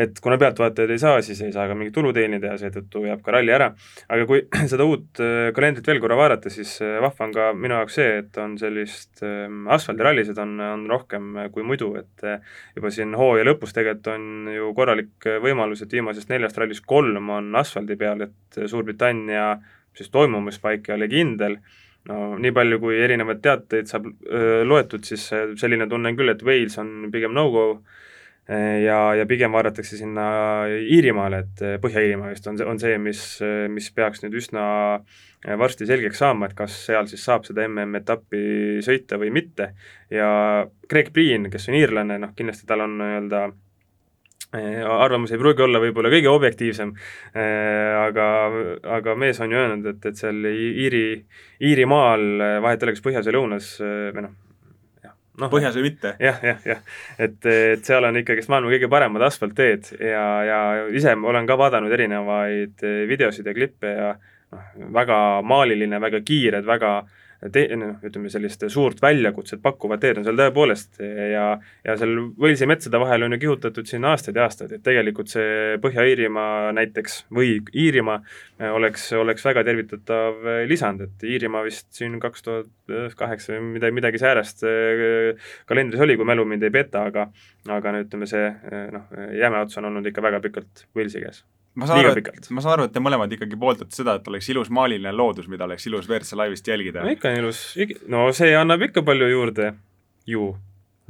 et kuna pealtvaatajaid ei saa, siis ei saa ka mingit tulu teenida ja seetõttu jääb ka ralli ära. aga kui (clears throat) seda uut äh, kalendrit veel korra vaadata, siis äh, vahva on ka minu jaoks see, et on sellist ähm, asfaldirallisid on, on rohkem äh, kui muidu, et juba siin hooaja lõpus tegelikult on ju korralik võimalus, et viimasest neljast rallist kolm on asfaldi peal, et Suurbritannia siis toimumispaik ei ole kindel no nii palju, kui erinevaid teateid saab öö, loetud, siis selline tunne on küll, et Wales on pigem no-go ja, ja pigem vaadatakse sinna Iirimaale, et Põhja-Iirimaa vist on see, on see, mis, mis peaks nüüd üsna varsti selgeks saama, et kas seal siis saab seda MM-etappi sõita või mitte. ja Greg Priin, kes on iirlane, noh kindlasti tal on nii-öelda eh, arvamus ei pruugi olla võib-olla kõige objektiivsem, eh, aga, aga mees on ju öelnud, et, et seal Iiri, Iirimaal vahet ei ole, kas põhjas või lõunas või noh, no, põhjas või mitte ja,. jah, jah, jah. et, et seal on ikkagist maailma kõige paremad asfaltteed ja, ja ise olen ka vaadanud erinevaid videosid ja klippe ja noh, väga maaliline, väga kiired, väga äh, te-, noh, ütleme sellist suurt väljakutset pakkuvad teed on seal tõepoolest ja, ja seal Walesi metsade vahel on ju kihutatud siin aastaid ja aastaid, et tegelikult see Põhja-Iirimaa näiteks või Iirimaa äh, oleks, oleks väga tervitatav äh, lisand, et Iirimaa vist siin kaks tuhat kaheksa või midagi, midagi säärast äh, kalendris oli, kui mälu mind ei peta, aga aga no ütleme, see noh, jämeots on olnud ikka väga pikalt Walesi käes ma saan aru, et, ma saan aru, et te mõlemad ikkagi pooldate seda, et oleks ilus maaliline loodus, mida oleks ilus WRC laivist jälgida. no ikka on ilus, no see annab ikka palju juurde, ju.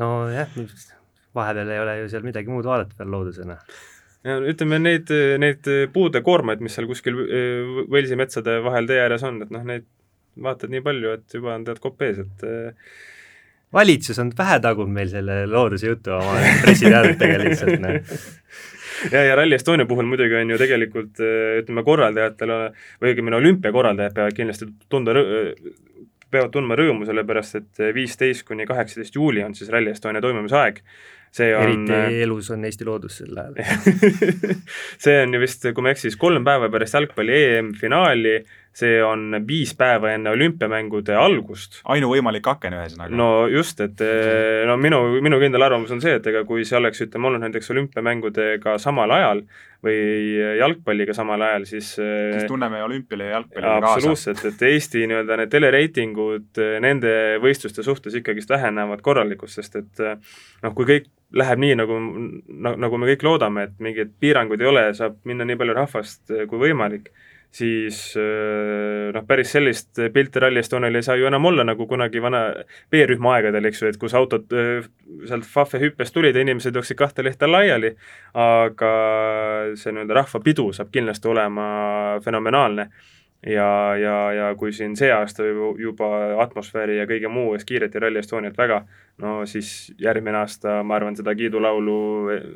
nojah, vahepeal ei ole ju seal midagi muud vaadata veel loodusena. ja ütleme, neid, neid puude koormaid, mis seal kuskil Walesi metsade vahel tee ääres on, et noh, neid vaatad nii palju, et juba on tead kopp ees, et valitsus on pähe tagunud meil selle looduse jutu oma pressiteadetega lihtsalt, noh (laughs) ja, ja Rally Estonia puhul muidugi on ju tegelikult äh, ütleme, korraldajatel või õigemini olümpiakorraldajad peavad kindlasti tunda, peavad tundma rõõmu, sellepärast et viisteist kuni kaheksateist juuli on siis Rally Estonia toimumise aeg. See on eriti elus on Eesti loodus sel ajal (laughs) see on ju vist, kui ma ei eksi, siis kolm päeva pärast jalgpalli EM-finaali, see on viis päeva enne olümpiamängude algust. ainuvõimalik aken ühesõnaga. no just, et eh, no minu, minu kindel arvamus on see, et ega kui see oleks, ütleme, olnud näiteks olümpiamängudega samal ajal või jalgpalliga samal ajal, siis eh, siis tunneme olümpiale ja jalgpallile kaasa. absoluutselt, et Eesti nii-öelda need telereitingud eh, nende võistluste suhtes ikkagist vähenevad korralikult, sest et noh, kui kõik läheb nii, nagu, nagu me kõik loodame, et mingeid piiranguid ei ole, saab minna nii palju rahvast kui võimalik siis äh, noh, päris sellist pilti Rally Estonial ei saa ju enam olla, nagu kunagi vana B-rühma aegadel, eks ju, et kus autod äh, sealt Fafe hüppest tulid ja inimesed jooksid kahte lehte laiali, aga see nii-öelda rahvapidu saab kindlasti olema fenomenaalne ja, ja, ja kui siin see aasta juba atmosfääri ja kõige muu eest kiireti Rally Estoniat väga, no siis järgmine aasta, ma arvan, seda kiidulaulu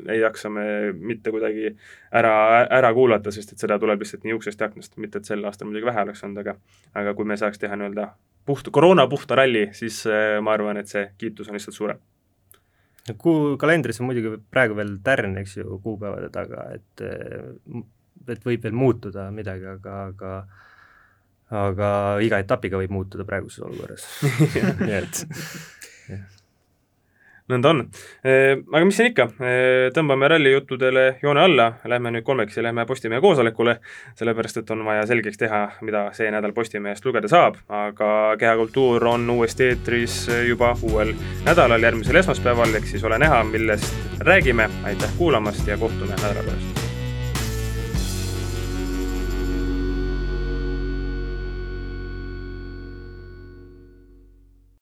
ei jaksa me mitte kuidagi ära, ära kuulata, sest et seda tuleb lihtsalt nii uksest ja aknast, mitte et sel aastal muidugi vähe oleks olnud, aga aga kui me saaks teha nii-öelda puht, koroonapuhta ralli, siis äh, ma arvan, et see kiitus on lihtsalt suurem. Kuu kalendris on muidugi praegu veel tärn, eks ju, kuupäevade taga, et et võib veel muutuda midagi, aga, aga aga iga etapiga võib muutuda praeguses olukorras. (laughs) Nii et nõnda on. Aga mis siin ikka, tõmbame rallijuttudele joone alla, lähme nüüd kolmekesi, lähme Postimehe koosolekule, sellepärast et on vaja selgeks teha, mida see nädal Postimehest lugeda saab, aga Kehakultuur on uuesti eetris juba uuel nädalal, järgmisel esmaspäeval, ehk siis ole näha, millest räägime, aitäh kuulamast ja kohtume nädala pärast!